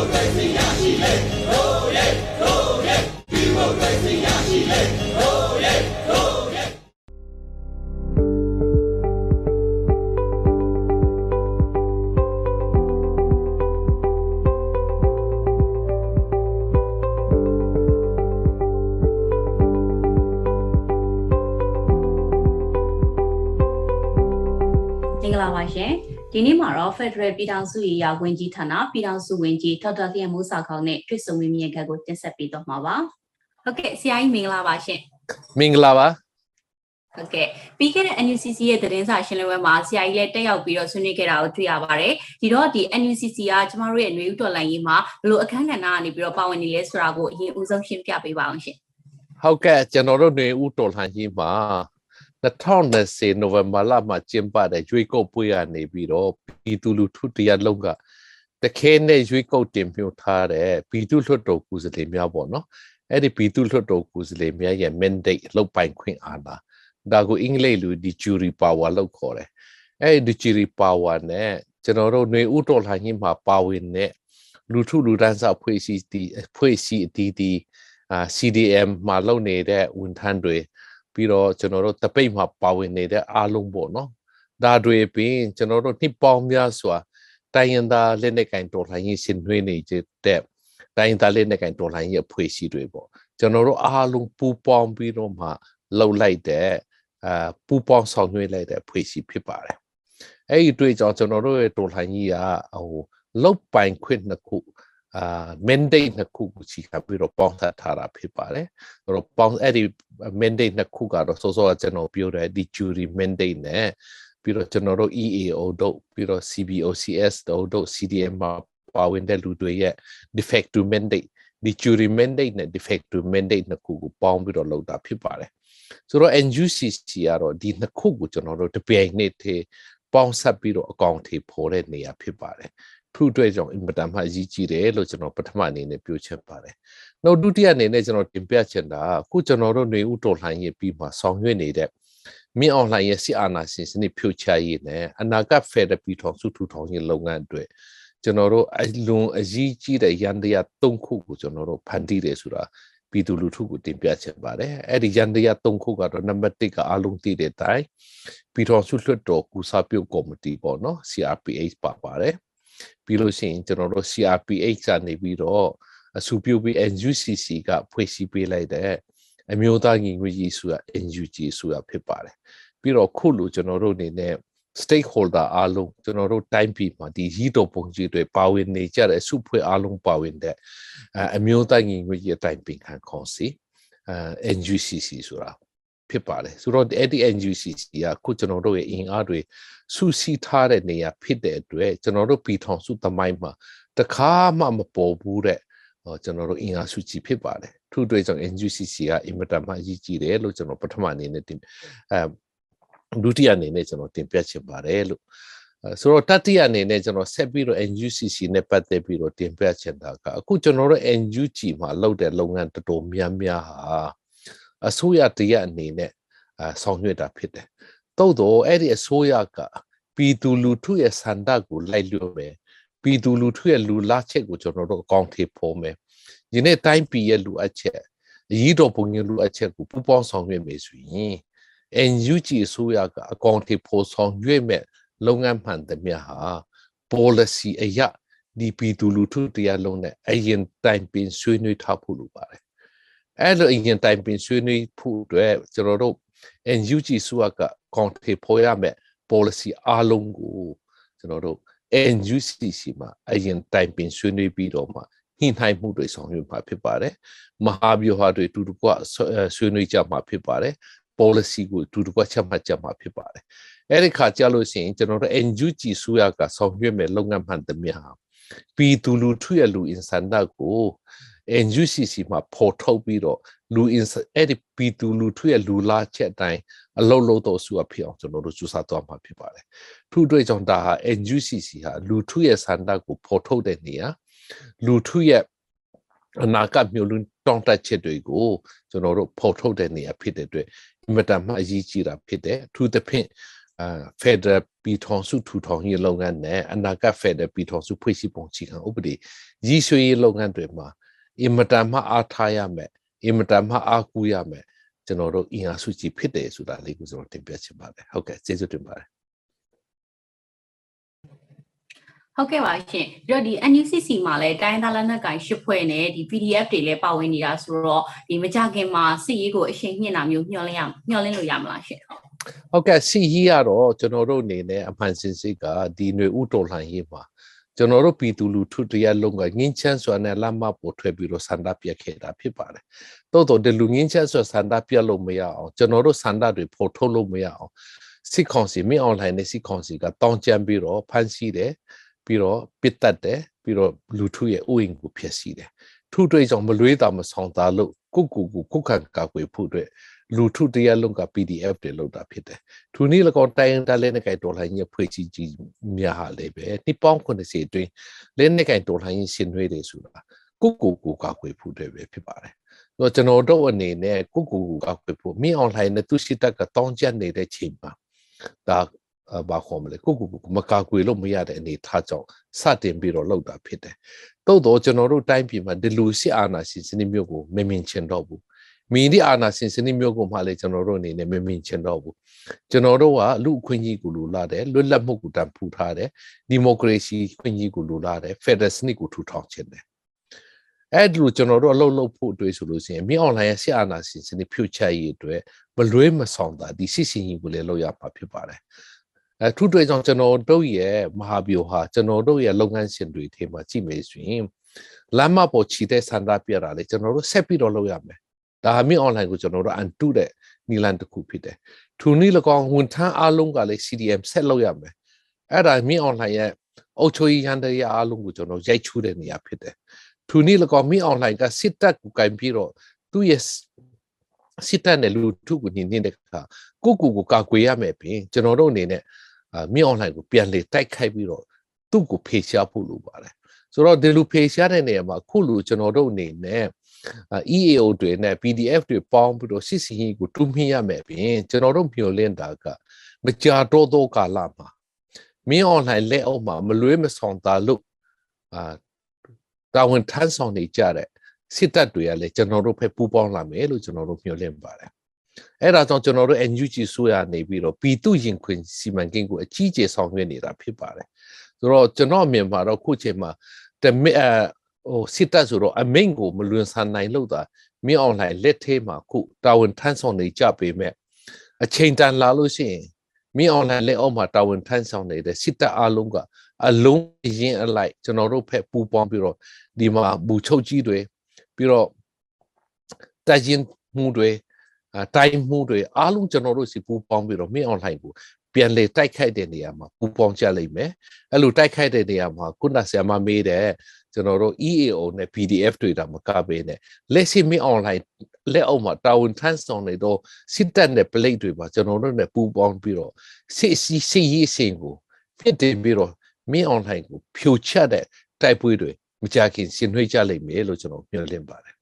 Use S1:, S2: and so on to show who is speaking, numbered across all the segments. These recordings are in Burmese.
S1: 我对你呀是真 နေ့မှာတော့ Federal ပြည်ထောင်စုရေးရာဝန်ကြီးဌာနပြည်ထောင်စုဝန်ကြီးဒေါက်တာလျက်မိုးစာခေါင်းနဲ့တွေ့ဆုံမေးမြန်းခက်ကိုတင်ဆက်ပေးတော့မှာပါဟုတ်ကဲ့ဆရာကြီးမင်္ဂလာပါရှင်
S2: မင်္ဂလာပါ
S1: ဟုတ်ကဲ့ပြီးခဲ့တဲ့ NUCC ရဲ့သတင်းစာရှင်းလင်းပွဲမှာဆရာကြီးလည်းတက်ရောက်ပြီးတော့ဆွေးနွေးခဲ့တာကိုတွေ့ရပါတယ်ဒီတော့ဒီ NUCC ကကျမတို့ရဲ့ຫນွေဥတော်လိုင်းရေးမှာဘယ်လိုအခန်းကဏ္ဍကနေပြီးတော့ပါဝင်နေလဲဆိုတာကိုအရင်ဦးဆုံးရှင်းပြပေးပါအောင်ရှင်
S2: ဟုတ်ကဲ့ကျွန်တော်တို့နေဦးတော်လှန်ကြီးမှာ 2020နိုဝင်ဘာလမှာကျင်းပတဲ့ရွေးကောက်ပွဲရနေပြီးတော့ပြည်သူလူထုတရားလုံးကတခဲနဲ့ရွေးကောက်တင်မြှုပ်ထားတဲ့ပြည်သူလွှတ်တော်ကိုယ်စားလှယ်များပေါ့နော်အဲ့ဒီပြည်သူလွှတ်တော်ကိုယ်စားလှယ်များရဲ့ mandate လောက်ပိုင်ခွင့်အာဏာဒါကိုအင်္ဂလိပ်လိုဒီ jury power လို့ခေါ်တယ်အဲ့ဒီ jury power နဲ့ကျွန်တော်တို့နေဦးတော်လှန်ကြီးမှာပါဝင်တဲ့လူထုလူတန်းစားဖွဲ့စည်းတီဖွဲ့စည်းအတီးတီးအာ CDM မှာလုပ်နေတဲ့ဝန်ထမ်းတွေ ပြီးတော့ကျွန်တော်တို့တပိတ်မှာပါဝင်နေတဲ့အားလုံးပေါ့နော်ဒါတွေပြီးကျွန်တော်တို့နှစ်ပေါင်းများစွာတိုင်းရင်းသားလက်နက်ကင်တော်လှန်ရေးဆင်နွှဲနေတဲ့တိုင်းရင်းသားလက်နက်ကင်တော်လှန်ရေးအဖွဲ့အစည်းတွေပေါ့ကျွန်တော်တို့အားလုံးပူးပေါင်းပြီးတော့မှလှုပ်လိုက်တဲ့အာပူးပေါင်းဆောင်ရွက်လိုက်တဲ့အဖွဲ့အစည်းဖြစ်ပါတယ်အဲ့ဒီတွေ့ကြောင့်ကျွန်တော်တို့ရဲ့တော်လှန်ရေးကဟိုလုတ်ပိုင်ခွင့်နှစ်ခု အာ mandate နှစ်ခုကိုချီခပ်ပြီးတော့ပေါင်းစပ်ထားတာဖြစ်ပါတယ်။အဲ့တော့ပေါင်းအဲ့ဒီ mandate နှစ်ခုကတော့စောစောကကျွန်တော်ပြောတဲ့ဒီ jury mandate နဲ့ပြီးတော့ကျွန်တော်တို့ EAO တို့ပြီးတော့ CBOCS တို့တို့ CDM မှာပါဝင်တဲ့လူတွေရဲ့ defective mandate ဒီ jury mandate နဲ့ defective mandate နှစ်ခုကိုပေါင်းပြီးတော့လုပ်တာဖြစ်ပါတယ်။ဆိုတော့ NUCC ကတော့ဒီနှစ်ခုကိုကျွန်တော်တို့တပြိုင်နက်တည်းပေါင်းဆက်ပြီးတော့အကောင့်ထေဖော်တဲ့နေရာဖြစ်ပါတယ်။ ထုတွေ့ကြောင့်အင်မတန်မှအရေးကြီးတယ်လို့ကျွန်တော်ပထမအနေနဲ့ပြောချင်ပါတယ်။နောက်ဒုတိယအနေနဲ့ကျွန်တော်တင်ပြချင်တာအခုကျွန်တော်တို့နေဦးတော်လှန်ရေးပြီးမှဆောင်ရွက်နေတဲ့မြင့်အောင်လှိုင်ရဲ့စီအာနာရှင်စနစ်ဖြုတ်ချရေးနဲ့အနာဂတ်ဖက်ဒရယ်ပြည်ထောင်စုထူထောင်ရေးလုပ်ငန်းအတွက်ကျွန်တော်တို့အလွန်အရေးကြီးတဲ့ရန်တရား၃ခုကိုကျွန်တော်တို့ဖန်တီးတယ်ဆိုတာပြည်သူလူထုကိုတင်ပြချင်ပါတယ်အဲ့ဒီရန်တရား၃ခုကတော့နံပါတ်1ကအလုံးသိတဲ့အတိုင်းပြည်ထောင်စုလွှတ်တော်ကုစားပြုတ်ကော်မတီပေါ့နော် CRPH ပါပါတယ် ပြီးလို့ရှိရင်ကျွန်တော်တို့ CRPH ကနေပြီးတော့အစုပြုတ်ပြီး NUCC ကဖွဲ့စည်းပေးလိုက်တဲ့အမျိုးသားညီညွတ်ရေးဆိုတာ NUG ဆိုတာဖြစ်ပါတယ်ပြီးတော့ခုလိုကျွန်တော်တို့အနေနဲ့ stakeholder အားလုံးကျွန်တော်တို့တိုင်းပြည်မှာဒီရည်တော်ပုံကြီးတွေပါဝင်နေကြတဲ့အစုဖွဲ့အားလုံးပါဝင်တဲ့အအမျိုးသားညီညွတ်ရေးအတိုင်းပင်ခံခေါ်စီအဲ NUCC ဆိုတာ ဖြစ်ပါတယ်ဆိုတော့အဲ့ဒီ NUCC ကခုကျွန်တော်တို့ရဲ့အင်အားတွေစုစည်းထားတဲ့နေရာဖြစ်တဲ့အတွက်ကျွန်တော်တို့ပြည်ထောင်စုသမိုင်းမှာတခါမှမပေါ်ဘူးတဲ့ကျွန်တော်တို့အင်အားစုကြီးဖြစ်ပါတယ်ထို့အတွက်ကြောင့် NUCC ကအင်မတန်မှအရေးကြီးတယ်လို့ကျွန်တော်ပထမအနေနဲ့တင်အဲဒုတိယအနေနဲ့ကျွန်တော်တင်ပြချင်ပါတယ်လို့ဆိုတော့တတိယအနေနဲ့ကျွန်တော်ဆက်ပြီးတော့ NUCC နဲ့ပတ်သက်ပြီးတော့တင်ပြချင်တာကအခုကျွန်တော်တို့ NUG မှာလုပ်တဲ့လုပ်ငန်းတော်တော်များများဟာ အစိုးရတရက်အနေနဲ့အဆောင်ရွက်တာဖြစ်တယ်။သို့တော့အဲ့ဒီအစိုးရကပြည်သူလူထုရဲ့ဆန္ဒကိုလိုက်လျောမယ်။ပြည်သူလူထုရဲ့လူလားချက်ကိုကျွန်တော်တို့အကောင့်ထေဖို့မယ်။ဒီနေ့တိုင်းပြည်ရဲ့လူအချက်အရေးတော်ပုံရဲ့လူအချက်ကိုပူးပေါင်းဆောင်ရွက်မယ်ဆိုရင် NUG အစိုးရကအကောင့်ထေဖို့ဆောင်ရွက်မဲ့လုပ်ငန်းမှန်သမျှဟာ policy အရဒီပြည်သူလူထုတရားလုံးနဲ့အရင်တိုင်ပင်ဆွေးနွေးထားဖို့လိုပါတယ် အဲ့လိုအရင်တိုင်ပင်ဆွေးနွေးဖို့အတွက်ကျွန်တော်တို့ NUG စုကကောင်ထေဖော်ရမယ် policy အားလုံးကိုကျွန်တော်တို့ NUCC မှာအရင်တိုင်ပင်ဆွေးနွေးပြီးတော့မှညှိနှိုင်းမှုတွေဆောင်ရွက်မှာဖြစ်ပါတယ်မဟာဗျူဟာတွေတူတူကဆွေးနွေးကြမှာဖြစ်ပါတယ် policy ကိုတူတူကချက်မှတ်ကြမှာဖြစ်ပါတယ်အဲ့ဒီခါကြလို့ရှိရင်ကျွန်တော်တို့ NUG စုရကဆောင်ရွက်မဲ့လုပ်ငန်းမှန်သမျှပြည်သူလူထုရဲ့လူအင်ဆန္ဒကို NUCC မှာပေါ်ထုတ်ပြီးတော့လူအင်အဲ့ဒီပြည်သူလူထုရဲ့လူလားချက်အတိုင်းအလုံးလုံးတော့စုအဖြစ်အောင်ကျွန်တော်တို့စူးစမ်းသွားမှာဖြစ်ပါတယ်။ထို့အတွက်ကြောင့်ဒါဟာ NUCC ဟာလူထုရဲ့ဆန္ဒကိုပေါ်ထုတ်တဲ့နေရာလူထုရဲ့အနာဂတ်မျိုးလုံးတောင်းတချက်တွေကိုကျွန်တော်တို့ပေါ်ထုတ်တဲ့နေရာဖြစ်တဲ့အတွက်အင်မတန်မှအရေးကြီးတာဖြစ်တယ်။အထူးသဖြင့်အာ Federal ပြည်ထောင်စုထူထောင်ရေးလုပ်ငန်းနဲ့အနာဂတ် Federal ပြည်ထောင်စုဖွဲ့စည်းပုံချီခံဥပဒေရည်ရွယ်ရေးလုပ်ငန်းတွေမှာ အင်မတန်မှအားထားရမယ်အင်မတန်မှအားကိုးရမယ်ကျွန်တော်တို့အင်အားစုကြည်ဖြစ်တယ်ဆိုတာလေးကိုကျွန်တော်တင်ပြချင်ပါတယ်ဟုတ်ကဲ့ကျေးဇူးတင်ပါတယ်
S1: ဟုတ်ကဲ့ပါရှင်ပြီးတော့ဒီ NUCC မှာလည်းတိုင်းသားလက်နက်ကိုင်ရှစ်ဖွဲ့နဲ့ဒီ PDF တွေလည်းပါဝင်နေတာဆိုတော့ဒီမကြခင်မှာစစ်ရေးကိုအရှိန်မြင့်တာမျိုးညှော်လင့်ရညှော်လင့်လို့ရမလားရှင်ဟုတ်
S2: ဟုတ်ကဲ့စီကြီးကတော့ကျွန်တော်တို့အနေနဲ့အမှန်စင်စစ်ကဒီຫນွေဥတော်လှန်ရေးမှာ ကျွန်တော်တို့ပြည်သူလူထုတရားလုံးကငင်းချမ်းစွာနဲ့လမ်းမပေါ်ထွက်ပြီးတော့ဆန္ဒပြခဲ့တာဖြစ်ပါတယ်။တိုးတော့ဒီလူငင်းချမ်းစွာဆန္ဒပြလို့မရအောင်ကျွန်တော်တို့ဆန္ဒတွေဖော်ထုတ်လို့မရအောင်စစ်ကောင်စီမင်းအွန်လိုင်းနဲ့စစ်ကောင်စီကတောင်းကြမ်းပြီးတော့ဖမ်းဆီးတယ်ပြီးတော့ပစ်တက်တယ်ပြီးတော့လူထုရဲ့ဥယျာဉ်ကိုဖျက်ဆီးတယ်။ထုတွေကြောင့်မလွေးတာမဆောင်တာလို့ကိုကိုကိုခုခံကာကွယ်ဖို့အတွက် လူထုတရားလုံးက PDF တွေလောက်တာဖြစ်တယ်။သူနည်းလကောတိုင်းတလဲနဲ့ကြိုက်တော်လှန်ရေးဖွဲ့စည်းကြီးများဟာလည်းပဲနှစ်ပေါင်း90အတွင်းလဲနဲ့ကြိုက်တော်လှန်ရေးရှင်နှွေးတယ်ဆိုတာကိုကိုကိုကာကွယ်ဖို့တွေပဲဖြစ်ပါတယ်။ဆိုတော့ကျွန်တော်တို့အနေနဲ့ကိုကိုကိုကာကွယ်ဖို့မိအွန်လိုင်းနဲ့သူရှိတက်ကတောင်းကျပ်နေတဲ့ချိန်မှာဒါဘာခေါ်မလဲကိုကိုကိုမကာကွယ်လို့မရတဲ့အနေထားကြောင့်စတင်ပြီးတော့လောက်တာဖြစ်တယ်။တို့တော့ကျွန်တော်တို့တိုင်းပြည်မှာဒီလူစစ်အာဏာရှင်စနစ်မျိုးကိုမမြင်ချင်တော့ဘူး။ မီဒီအာနာစင်စနစ်မျိုးကိုမှလည်းကျွန်တော်တို့အနေနဲ့မမြင်ချင်တော့ဘူးကျွန်တော်တို့ကလူအခွင့်အရေးကိုလိုလားတယ်လွတ်လပ်မှုကိုတန်ဖိုးထားတယ်ဒီမိုကရေစီခွင့်အရေးကိုလိုလားတယ်ဖက်ဒရယ်စနစ်ကိုထူထောင်ခြင်းတယ်အဲ့ဒီလိုကျွန်တော်တို့အလုပ်လုပ်ဖို့အတွက်ဆိုလို့ရှိရင်မြေအွန်လိုင်းရဲ့ဆီအာနာစင်စနစ်ဖြုတ်ချရေးအတွက်မလွဲမဆောင်တာဒီစစ်စင်ကြီးကိုလည်းလုပ်ရမှာဖြစ်ပါတယ်အဲထူးထွေကြောင့်ကျွန်တော်တို့ရဲ့မဟာဗျူဟာကျွန်တော်တို့ရဲ့လုပ်ငန်းရှင်တွေထဲမှာကြည့်မယ်ဆိုရင်လမ်းမပေါ်ချီတဲ့စန္ဒပြတာလေကျွန်တော်တို့ဆက်ပြီးတော့လုပ်ရမယ် ဒါဟာမြင့် online ကိုကျွန်တော်တို့အန်တုတဲ့နီလန်တစ်ခုဖြစ်တယ်။ထိုနည်း၎င်းဝန်ထမ်းအားလုံးကလည်း CDM ဆက်လုပ်ရမယ်။အဲ့ဒါမြင့် online ရဲ့အုပ်ချုပ်ရေးရန်တရားအားလုံးကိုကျွန်တော်ရိုက်ချူးတဲ့နေရာဖြစ်တယ်။ထိုနည်း၎င်းမြင့် online ကစစ်တပ်ကိုကင်ပြီးတော့သူ့ရဲ့စစ်တပ်နဲ့လူထုကိုညှင်းနေတဲ့အခါကိုကိုကိုကာကွယ်ရမယ်ပြင်ကျွန်တော်တို့အနေနဲ့အာမြင့် online ကိုပြန်လေတိုက်ခိုက်ပြီးတော့သူ့ကိုဖေရှားဖို့လိုပါတယ်။ဆိုတော့ဒီလိုဖေရှားတဲ့နေရာမှာခုလိုကျွန်တော်တို့အနေနဲ့ EAO တွေနဲ့ PDF တွေပေါင်းပြီးတော့စစ်စင်ရေးကိုတူးမြင့်ရမယ်ပြင်ကျွန်တော်တို့မျှော်လင့်တာကမကြာတော့သောကာလမှာမင်း online လက်အောက်မှာမလွဲမဆောင်တာလို့အာတာဝန်ထမ်းဆောင်နေကြတဲ့စစ်တပ်တွေကလည်းကျွန်တော်တို့ဖက်ပူးပေါင်းလာမယ်လို့ကျွန်တော်တို့မျှော်လင့်ပါတယ်အဲ့ဒါကြောင့်ကျွန်တော်တို့ NUG ဆိုရနေပြီးတော့ပြည်သူရင်ခွင်စီမံကိန်းကိုအကြီးကျယ်ဆောင်ရွက်နေတာဖြစ်ပါတယ်ဆိုတော့ကျွန်တော်အမြင်မှာတော့ခုချိန်မှာတမ ဟိုစစ်တပ်ဆိုတော့အမိန့်ကိုမလွန်ဆန်နိုင်လို့သာမြင့်အောင်လှိုင်လက်ထဲမှာခုတာဝန်ထမ်းဆောင်နေကြပေမဲ့အချိန်တန်လာလို့ရှိရင်မြင့်အောင်လှိုင်လက်အောက်မှာတာဝန်ထမ်းဆောင်နေတဲ့စစ်တပ်အလုံးကအလုံးရင်းအလိုက်ကျွန်တော်တို့ဖက်ပူပေါင်းပြီးတော့ဒီမှာဘူချုပ်ကြီးတွေပြီးတော့တရင်မှုတွေအတိုင်းမှုတွေအားလုံးကျွန်တော်တို့စီပူပေါင်းပြီးတော့မြင့်အောင်လှိုင်ကိုပြန်လေတိုက်ခိုက်တဲ့နေရာမှာပူပေါင်းကြလိမ့်မယ်အဲ့လိုတိုက်ခိုက်တဲ့နေရာမှာခုနဆရာမမေးတဲ့ ကျွန်တော်တို့ EAO နဲ့ PDF တွေတာမကပေးနဲ့လက်ရှိမင်း online လက်အောက်မှာတာဝန်ထမ်းဆောင်နေတော့စစ်တပ်နဲ့ plate တွေပါကျွန်တော်တို့နဲ့ပူးပေါင်းပြီးတော့စစ်စီစီရေးစင်ကိုဖြစ်တင်ပြီးတော့မင်း online ကိုဖြိုချက်တဲ့တိုက်ပွဲတွေမကြခင်ဆင်နွှဲကြလိမ့်မယ်လို့ကျွန်တော်မျှော်လင့်ပါတယ်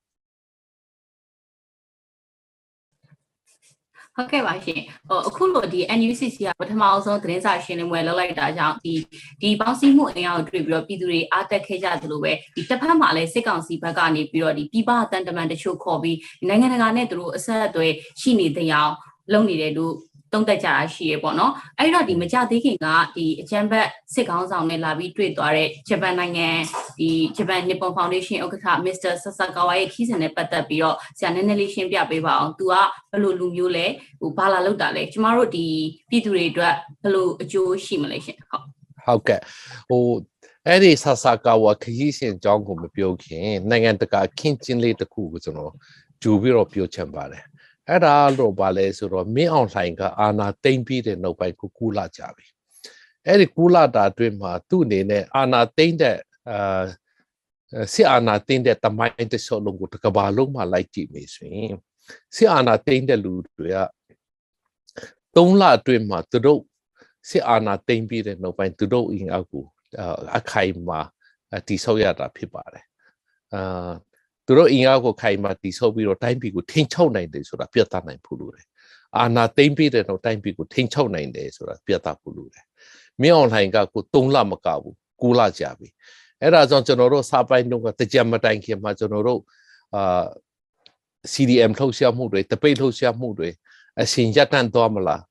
S1: ဟုတ်ကဲ့ပါရှင်ဟိုအခုလိုဒီ NUCC ကပထမအဆုံးသတင်းစာရှင်းလင်းပွဲလုပ်လိုက်တာကြောင့်ဒီဒီပေါင်းစည်းမှုအင်အားကိုတွေ့ပြီးတော့ပြည်သူတွေအားတက်ခဲ့ကြသလိုပဲဒီတစ်ဖက်မှာလည်းစစ်ကောင်စီဘက်ကနေပြီးတော့ဒီပြည်ပအတန်တမန်တချို့ခေါ်ပြီးနိုင်ငံတကာနဲ့သူတို့အဆက်အသွယ်ရှိနေတဲ့အောင်လုပ်နေတယ်လို့ တုံးတက်ကြတာရှိရပေါ့နော်အဲ့တော့ဒီမကြသေးခင်ကဒီအချမ်းဘတ်စစ်ကောင်းဆောင်နဲ့လာပြီးတွေ့သွားတဲ့ဂျပန်နိုင်ငံဒီဂျပန် Nippon Foundation ဥက္ကဋ္ဌ Mr. Sasakawa ရဲ့ခီးစဉ်နဲ့ပတ်သက်ပြီးတော့ဆရာနည်းနည်းလေးရှင်းပြပေးပါအောင်။ तू ကဘယ်လိုလူမျိုးလဲဟိုဘာလာလောက်တာလဲကျမတို့ဒီပြည်သူတွေအတွက်ဘယ်လိုအကျိုးရှိမလဲရှင်ဟုတ်
S2: ဟုတ်ကဲ့ဟိုအဲ့ဒီဆာဆာကာဝါခရီးစဉ်အကြောင်းကိုမပြောခင်နိုင်ငံတကာခင်းကျင်းလေးတစ်ခုကိုကျွန်တော်ဂျူပြီးတော့ပြောချင်ပါတယ် အဲ့ဒါတော့ဗာလဲဆိုတော့မင်းအောင်လှိုင်ကအာနာတိမ့်ပြီးတဲ့နောက်ပိုင်းကိုကူလာကြပြီအဲ့ဒီကူလာတာအတွင်းမှာသူ့အနေနဲ့အာနာတိမ့်တဲ့အာစစ်အာနာတိမ့်တဲ့တမိုင်းတစ်စုံလုံးကိုတစ်ကဘာလုံးမှာလိုက်ကြည့်မိဆိုရင်စစ်အာနာတိမ့်တဲ့လူတွေက၃လအတွင်းမှာသူတို့စစ်အာဏာသိမ်းပြီးတဲ့နောက်ပိုင်းသူတို့အင်အောက်ကိုအခိုင်အမာတိဆောက်ရတာဖြစ်ပါတယ်အာ သူတို့အင်အားကိုခိုင်မာတိဆောက်ပြီးတော့တိုင်းပြည်ကိုထိန်းချုပ်နိုင်တယ်ဆိုတာပြသနိုင်ဖို့လိုတယ်အာနာသိမ့်ပြီးတဲ့တော့တိုင်းပြည်ကိုထိန်းချုပ်နိုင်တယ်ဆိုတာပြသဖို့လိုတယ်မင်းအွန်လိုင်းကကို3လမကဘူး9လကြာပြီအဲ့ဒါကြောင့်ကျွန်တော်တို့စာပိုင်းတော့တကြံမတိုင်ခင်မှာကျွန်တော်တို့အာ CDM လှုပ်ရှားမှုတွေတပိတ်လှုပ်ရှားမှုတွေအရှင်ရပ်တန့်သွားမလား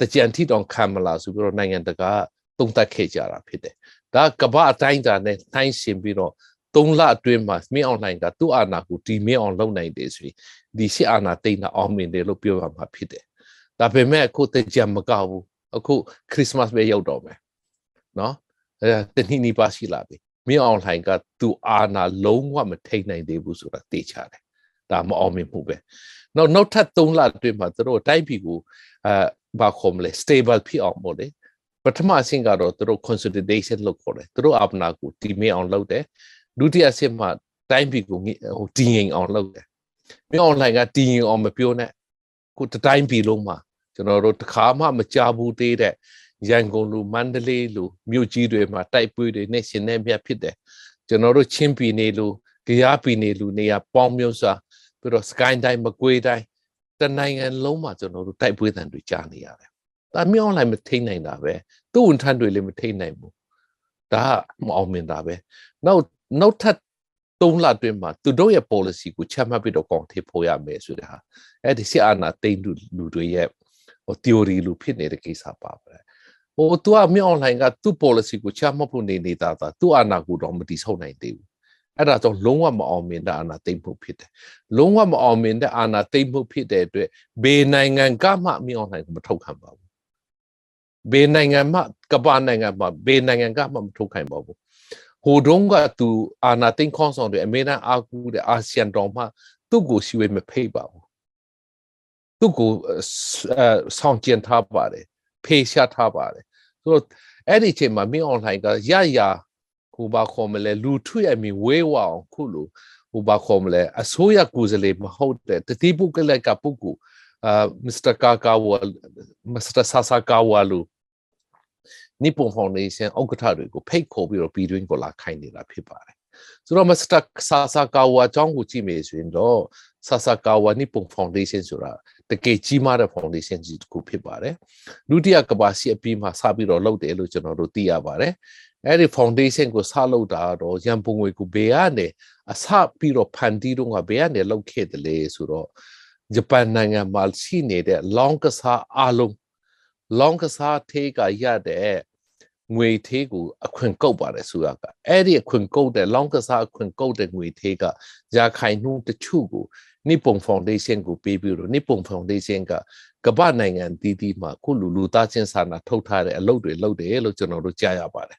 S2: တကြံထိတောင်ခံမလားဆိုပြီးတော့နိုင်ငံတကာသုံးသပ်ခဲ့ကြတာဖြစ်တယ်ဒါကမ္ဘာအတိုင်းအတာနဲ့နှိုင်းရှင်ပြီးတော့ 3လအတွင်းမှာမင်းအွန်လိုင်းကသူ့အာဏာကိုဒီမင်းအောင်လုပ်နိုင်တယ်ဆိုရင်ဒီရှစ်အာဏာတိတ်တာအောင်မြင်တယ်လို့ပြောရမှာဖြစ်တယ်ဒါပေမဲ့အခုတကြံမကဘူးအခုခရစ်စမတ်ပဲရောက်တော့မယ်နော်အဲတနည်းနည်းပါရှိလာပြီမင်းအွန်လိုင်းကသူ့အာဏာလုံးဝမထိန်နိုင်သေးဘူးဆိုတာသိချတယ်ဒါမအောင်မြင်မှုပဲနောက်နောက်ထပ်3လအတွင်းမှာသူတို့တိုင်းပြည်ကိုအဲဘာခေါ်မလဲ stable ဖြစ်အောင်ပေါ့လေပထမအဆင့်ကတော့သူတို့ consolidation လုပ်ခေါ်တယ်သူတို့အာဏာကိုတည်မြဲအောင်လုပ်တယ် ဒုတိယအဆင့်မှာတိုင်းပြည်ကိုဟိုတည်ငြိမ်အောင်လုပ်တယ်မင်း online ကတည်ငြိမ်အောင်မပြောနဲ့ကိုတတိုင်းပြည်လုံးမှာကျွန်တော်တို့တခါမှမကြဘူးသေးတဲ့ရန်ကုန်လူမန္တလေးလူမြို့ကြီးတွေမှာတိုက်ပွဲတွေနဲ့ရှင်နေမြတ်ဖြစ်တယ်ကျွန်တော်တို့ချင်းပြည်နယ်လူကြားပြည်နယ်လူနေရာပေါင်းမျိုးစွာပြီးတော့ sky တိုင်းမကွေးတိုင်းတနိုင်ငံလုံးမှာကျွန်တော်တို့တိုက်ပွဲတန်တွေကြားနေရတယ်ဒါမြောင်းလိုက်မထိနိုင်တာပဲသူ့ဝန်ထမ်းတွေလည်းမထိနိုင်ဘူးဒါကမအောင်မြင်တာပဲနောက် နောက်ထပ်3လအတွင်းမှာသူတို့ရဲ့ policy ကိုချမှတ်ပြီးတော့ကောင်ထေဖို့ရမယ်ဆိုတဲ့ဟာအဲ့ဒီစစ်အာဏာသိမ်းလူလူတွေရဲ့ဟို theory လူဖြစ်နေတဲ့ကိစ္စပါပဲဟိုသူကမြေ online ကသူ့ policy ကိုချမှတ်ဖို့နေနေတာသာသူ့အာဏာကိုတော့မတိဆုံးနိုင်သေးဘူးအဲ့ဒါကြောင့်လုံးဝမအောင်မြင်တဲ့အာဏာသိမ်းမှုဖြစ်တယ်လုံးဝမအောင်မြင်တဲ့အာဏာသိမ်းမှုဖြစ်တဲ့အတွက်ဘေးနိုင်ငံကမှမြေ online ကိုမထုတ်ခံပါဘူးဘေးနိုင်ငံမှကမ္ဘာနိုင်ငံမှာဘေးနိုင်ငံကမှမထုတ်ခံပါဘူး ဟိုတုန်းကသူအာနာသိန်းခေါင်းဆောင်တွေအမေရိကန်အာကူတဲ့အာဆီယံတော်မှသူ့ကိုရှိဝေးမဖိတ်ပါဘူးသူ့ကိုအဲဆောင်ကျင်ထားပါတယ်ဖေးရှားထားပါတယ်ဆိုတော့အဲ့ဒီအချိန်မှာမင်း online ကရရဟိုဘာခေါ်မလဲလူထွေအမီဝေးဝအောင်ခုလိုဟိုဘာခေါ်မလဲအစိုးရကူစလေမဟုတ်တဲ့တတိပုကလကပုကူအာမစ္စတာကာကာဝါမစ္စတာဆာဆာကာဝါလူ နိပွန်ဖောင်ဒေးရှင်းဥက္ကဋ္ဌတွေကိုဖိတ်ခေါ်ပြီးတော့ပြည်တွင်းကိုလာခိုင်းနေတာဖြစ်ပါတယ်ဆိုတော့မစ္စတာဆာဆာကာဝါအကြောင်းကိုကြည့်မယ်ဆိုရင်တော့ဆာဆာကာဝါနိပွန်ဖောင်ဒေးရှင်းဆိုတာတကယ်ကြီးမားတဲ့ foundation ကြီးတစ်ခုဖြစ်ပါတယ်ဒုတိယကဘာစီအပြီးမှာစပြီးတော့လုပ်တယ်လို့ကျွန်တော်တို့သိရပါတယ်အဲ့ဒီ foundation ကိုစလုပ်တာတော့ရန်ပုံငွေကိုဘေးကနေအစပြီးတော့ဖန်တီးတော့ကဘေးကနေလုပ်ခဲ့တယ်လေဆိုတော့ဂျပန်နိုင်ငံမှာရှိနေတဲ့ long ကစားအားလုံး long ကစားသေးကရတဲ့ငွေသေးကိုအခွင့်ကုတ်ပါတယ်ဆိုတာကအဲ့ဒီအခွင့်ကုတ်တဲ့ long ကစားအခွင့်ကုတ်တဲ့ငွေသေးကရာခိုင်နှုန်းတချို့ကိုနိပွန်ဖောင်ဒေးရှင်းကိုပေးပြီးတော့နိပွန်ဖောင်ဒေးရှင်းကကမ္ဘာနိုင်ငံတည်တည်မှာခုလူလူသားချင်းစာနာထုတ်ထားတဲ့အလုပ်တွေလုပ်တယ်လို့ကျွန်တော်တို့ကြားရပါတယ်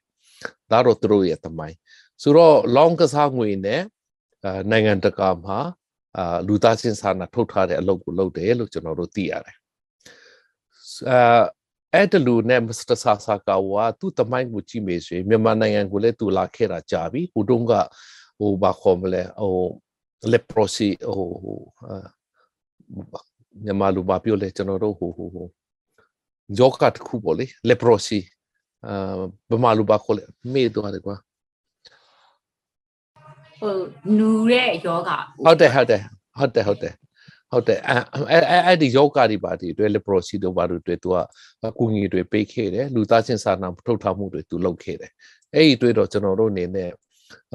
S2: ဒါတော့သူတို့ရဲ့သမိုင်းဆိုတော့ long ကစားငွေနဲ့အာနိုင်ငံတကာမှာအာလူသားချင်းစာနာထုတ်ထားတဲ့အလုပ်ကိုလုပ်တယ်လို့ကျွန်တော်တို့သိရတယ် အာအဲ့တလူနဲ့မစ္စတာဆာဆာကာဝါသူ့တမိုင်းကိုကြည့်မေဆိုရင်မြန်မာနိုင်ငံကိုလည်းသူလာခဲ့တာကြာပြီဟိုတုန်းကဟိုဘာခေါ်မလဲဟို leprosy ဟိုမြန်မာလူဘာပြောလဲကျွန်တော်တို့ဟိုဟိုဟိုယောဂတ်ခုပေါ့လေ leprosy အာဗမာလူဘာခေါ်လဲမေ့သွားတယ်ကွာ
S1: ဟိုနူတဲ့ယောဂ
S2: ဟုတ်တယ်ဟုတ်တယ်ဟုတ်တယ်ဟုတ်တယ် ဟုတ်တယ်အဲအဲအဲ့ဒီယောဂတွေပါဒီတွေ leprosy တို့ဘာတို့တွေသူကအကူငီတွေပေးခဲ့တယ်လူသားချင်းစာနာထုတ်ထားမှုတွေသူလုပ်ခဲ့တယ်အဲ့ဒီတွေတော့ကျွန်တော်တို့အနေနဲ့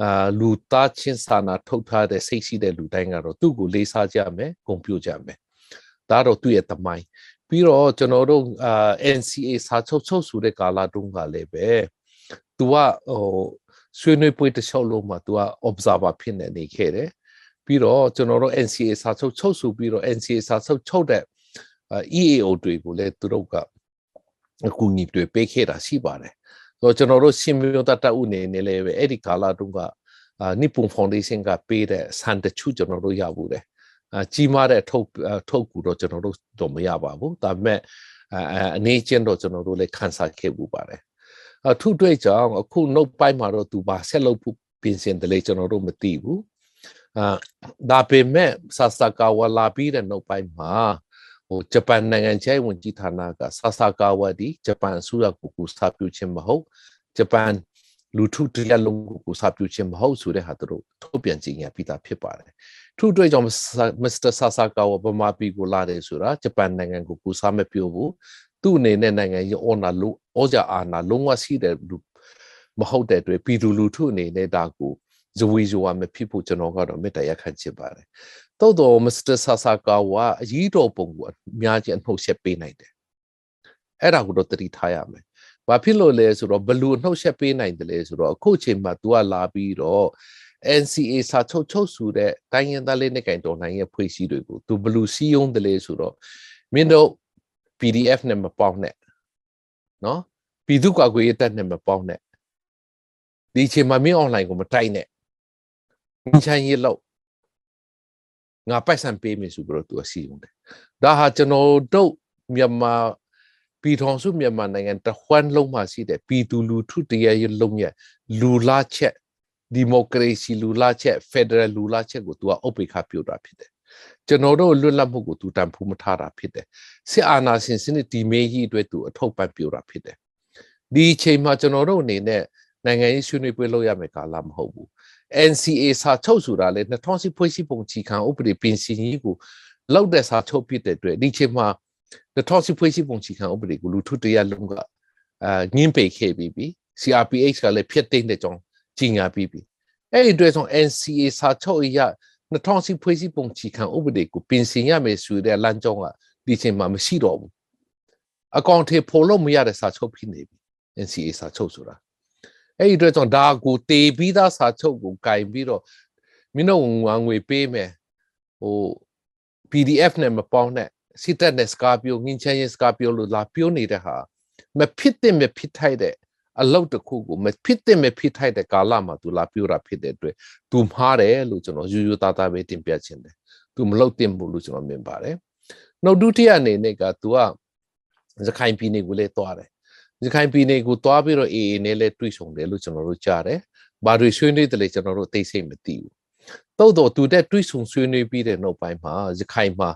S2: အာလူသားချင်းစာနာထုတ်ထားတဲ့စိတ်ရှိတဲ့လူတိုင်းကတော့သူ့ကိုလေးစားကြမယ်ဂုဏ်ပြုကြမယ်ဒါတော့သူ့ရဲ့တမိုင်းပြီးတော့ကျွန်တော်တို့အာ NCA စာချုပ်ချုပ်ဆိုတဲ့ကာလတုန်းကလည်းပဲ तू ကဟိုဆွေးနွေးပွဲတစ်လျှောက်လုံးမှာ तू က observer ဖြစ်နေနေခဲ့တယ် ပြီးတော့ကျွန်တော်တို့ NCA စာချုပ်ချုပ်ဆိုပြီးတော့ NCA စာချုပ်ချုပ်တဲ့ EAO တွေကိုလည်းသူတို့ကအကူအညီတွေပေးခဲ့တာရှိပါတယ်ဆိုတော့ကျွန်တော်တို့ရှင်မျိုးတတ်တဥနေနေလည်းပဲအဲ့ဒီကာလတုန်းကအာနိပွန်ဖောင်ဒေးရှင်းကပေးတဲ့ဆန်တချို့ကျွန်တော်တို့ရဘူးတယ်အာကြီးမားတဲ့ထုတ်ထုတ်ကူတော့ကျွန်တော်တို့တော့မရပါဘူးဒါပေမဲ့အနေချင်းတော့ကျွန်တော်တို့လည်းခန်းစားခဲ့မှုပါတယ်အထုတွေ့ကြောင့်အခုနှုတ်ပိုင်းမှာတော့သူပါဆက်လုပ်ဖို့ပြင်ဆင်တယ်လေကျွန်တော်တို့မသိဘူး အာဒါပေမဲ့ဆာဆာကာဝါလာပြီးတဲ့နှုတ်ပိုင်းမှာဟိုဂျပန်နိုင်ငံခြားဝင်ကြီးဌာနကဆာဆာကာဝါဒီဂျပန်အစိုးရကိုကူစာပြုခြင်းမဟုတ်ဂျပန်လူထုတရက်လုံးကိုစာပြုခြင်းမဟုတ်ဆိုတဲ့ဟာသူတို့ထုတ်ပြန်ကြေညာပြီးသားဖြစ်ပါတယ်ထို့အတွက်ကြောင့်မစ္စတာဆာဆာကာဝဗမာပြည်ကိုလာတယ်ဆိုတာဂျပန်နိုင်ငံကိုကူစားမပြောဘူးသူ့အနေနဲ့နိုင်ငံရေးအော်နာလို့ဩဇာအာဏာလုံးဝရှိတဲ့လူမဟုတ်တဲ့အတွက်ပြည်သူလူထုအနေနဲ့ဒါကို ဇဝေဇဝမဖြစ်ဖို့ကျွန်တော်ကတော့မေတ္တာရက်ခံချင်ပါတယ်သို့တော်မစ္စတာဆာဆာကာဝအကြီးတော်ပုံကိုအများကြီးအနှုတ်ဆက်ပေးနိုင်တယ်အဲ့ဒါကိုတော့တတိထားရမယ်ဘာဖြစ်လို့လဲဆိုတော့ဘလူနှုတ်ဆက်ပေးနိုင်တယ်လဲဆိုတော့အခုချိန်မှာ तू ကလာပြီးတော့ NCA စာချုပ်ချုပ်ဆိုတဲ့တိုင်းရင်းသားလေးနဲ့ကင်တော်နိုင်ရဲ့ဖွဲ့စည်းတွေကို तू ဘလူစီးယုံတယ်လဲဆိုတော့မင်းတို့ PDF နဲ့မပေါင်းနဲ့နော်ပြည်သူ့ကွာကွေးတက်နဲ့မပေါင်းနဲ့ဒီချိန်မှာမင်း online ကိုမတိုက်နဲ့ ငင်းချိုင်းရေလောက်ငါပိုက်ဆံပေးမယ်ဆိုပြီးတော့သူအစီရင်တယ်ဒါဟာကျွန်တော်တို့မြန်မာပြည်ထောင်စုမြန်မာနိုင်ငံတခွန်းလုံးမှာရှိတဲ့ပြည်သူလူထုတရားရေးလုံးရဲ့လူလားချက်ဒီမိုကရေစီလူလားချက်ဖက်ဒရယ်လူလားချက်ကိုသူကအုပ်ပိခပြုတ်တာဖြစ်တယ်ကျွန်တော်တို့လွတ်လပ်မှုကိုသူတန်ဖိုးမထားတာဖြစ်တယ်စစ်အာဏာရှင်စနစ်ဒီမေးကြီးအတွက်သူအထောက်ပံ့ပြုတ်တာဖြစ်တယ်ဒီအချိန်မှာကျွန်တော်တို့အနေနဲ့နိုင်ငံရေးဆွေးနွေးပွဲလုပ်ရမယ်ကာလမဟုတ်ဘူး NCA စာချုပ်ဆိုတာလေ2010ဖွဲ့စည်းပုံချီခံဥပဒေပြင်ဆင်ရေးကိုလောက်တဲ့စာချုပ်ဖြစ်တဲ့အတွက်ဒီချိန်မှာ2010ဖွဲ့စည်းပုံချီခံဥပဒေကိုလူထုတရားလုံးကအာငင်းပေခဲ့ပြီးပြီ CRPH ကလည်းဖျက်သိမ်းတဲ့ကြောင်းကြီးညာပြီးပြီအဲ့ဒီအတွက်ဆို NCA စာချုပ်အရ2010ဖွဲ့စည်းပုံချီခံဥပဒေကိုပြင်ဆင်ရမယ်ဆိုတဲ့လမ်းကြောင်းကဒီချိန်မှာမရှိတော့ဘူးအကောင့်ထေဖော်လို့မရတဲ့စာချုပ်ဖြစ်နေပြီ NCA စာချုပ်ဆိုတာ အဲ့ဒီအတွက်ကြောင့်ဒါကိုတေပြီးသားစာချုပ်ကိုကင်ပြီးတော့မင်းတို့ငွေငွေပေးမယ်ဟို PDF နဲ့မပေါင်းနဲ့စစ်တပ်နဲ့စကားပြောငင်းချမ်းရေးစကားပြောလို့လာပြောနေတဲ့ဟာမဖြစ်တဲ့မဖြစ်ထိုက်တဲ့အလုပ်တစ်ခုကိုမဖြစ်တဲ့မဖြစ်ထိုက်တဲ့ကာလမှာသူလာပြောတာဖြစ်တဲ့အတွက်သူမှားတယ်လို့ကျွန်တော်ယူယူသားသားပဲတင်ပြချင်တယ်သူမလုပ်တင်ဘူးလို့ကျွန်တော်မြင်ပါတယ်နောက်ဒုတိယအနေနဲ့ကသူကရခိုင်ပြည်နယ်ကိုလည်းသွားတယ် ရခိုင်ပြည်နယ်ကိုသွားပြီးတော့အေအေနဲ့လည်းတွေ့ဆုံတယ်လို့ကျွန်တော်တို့ကြားတယ်ဘာတွေဆွေးနွေးတယ်လဲကျွန်တော်တို့သိစိတ်မသိဘူးတိုးတော့သူတဲ့တွေ့ဆုံဆွေးနွေးပြီးတဲ့နောက်ပိုင်းမှာရခိုင်မှာ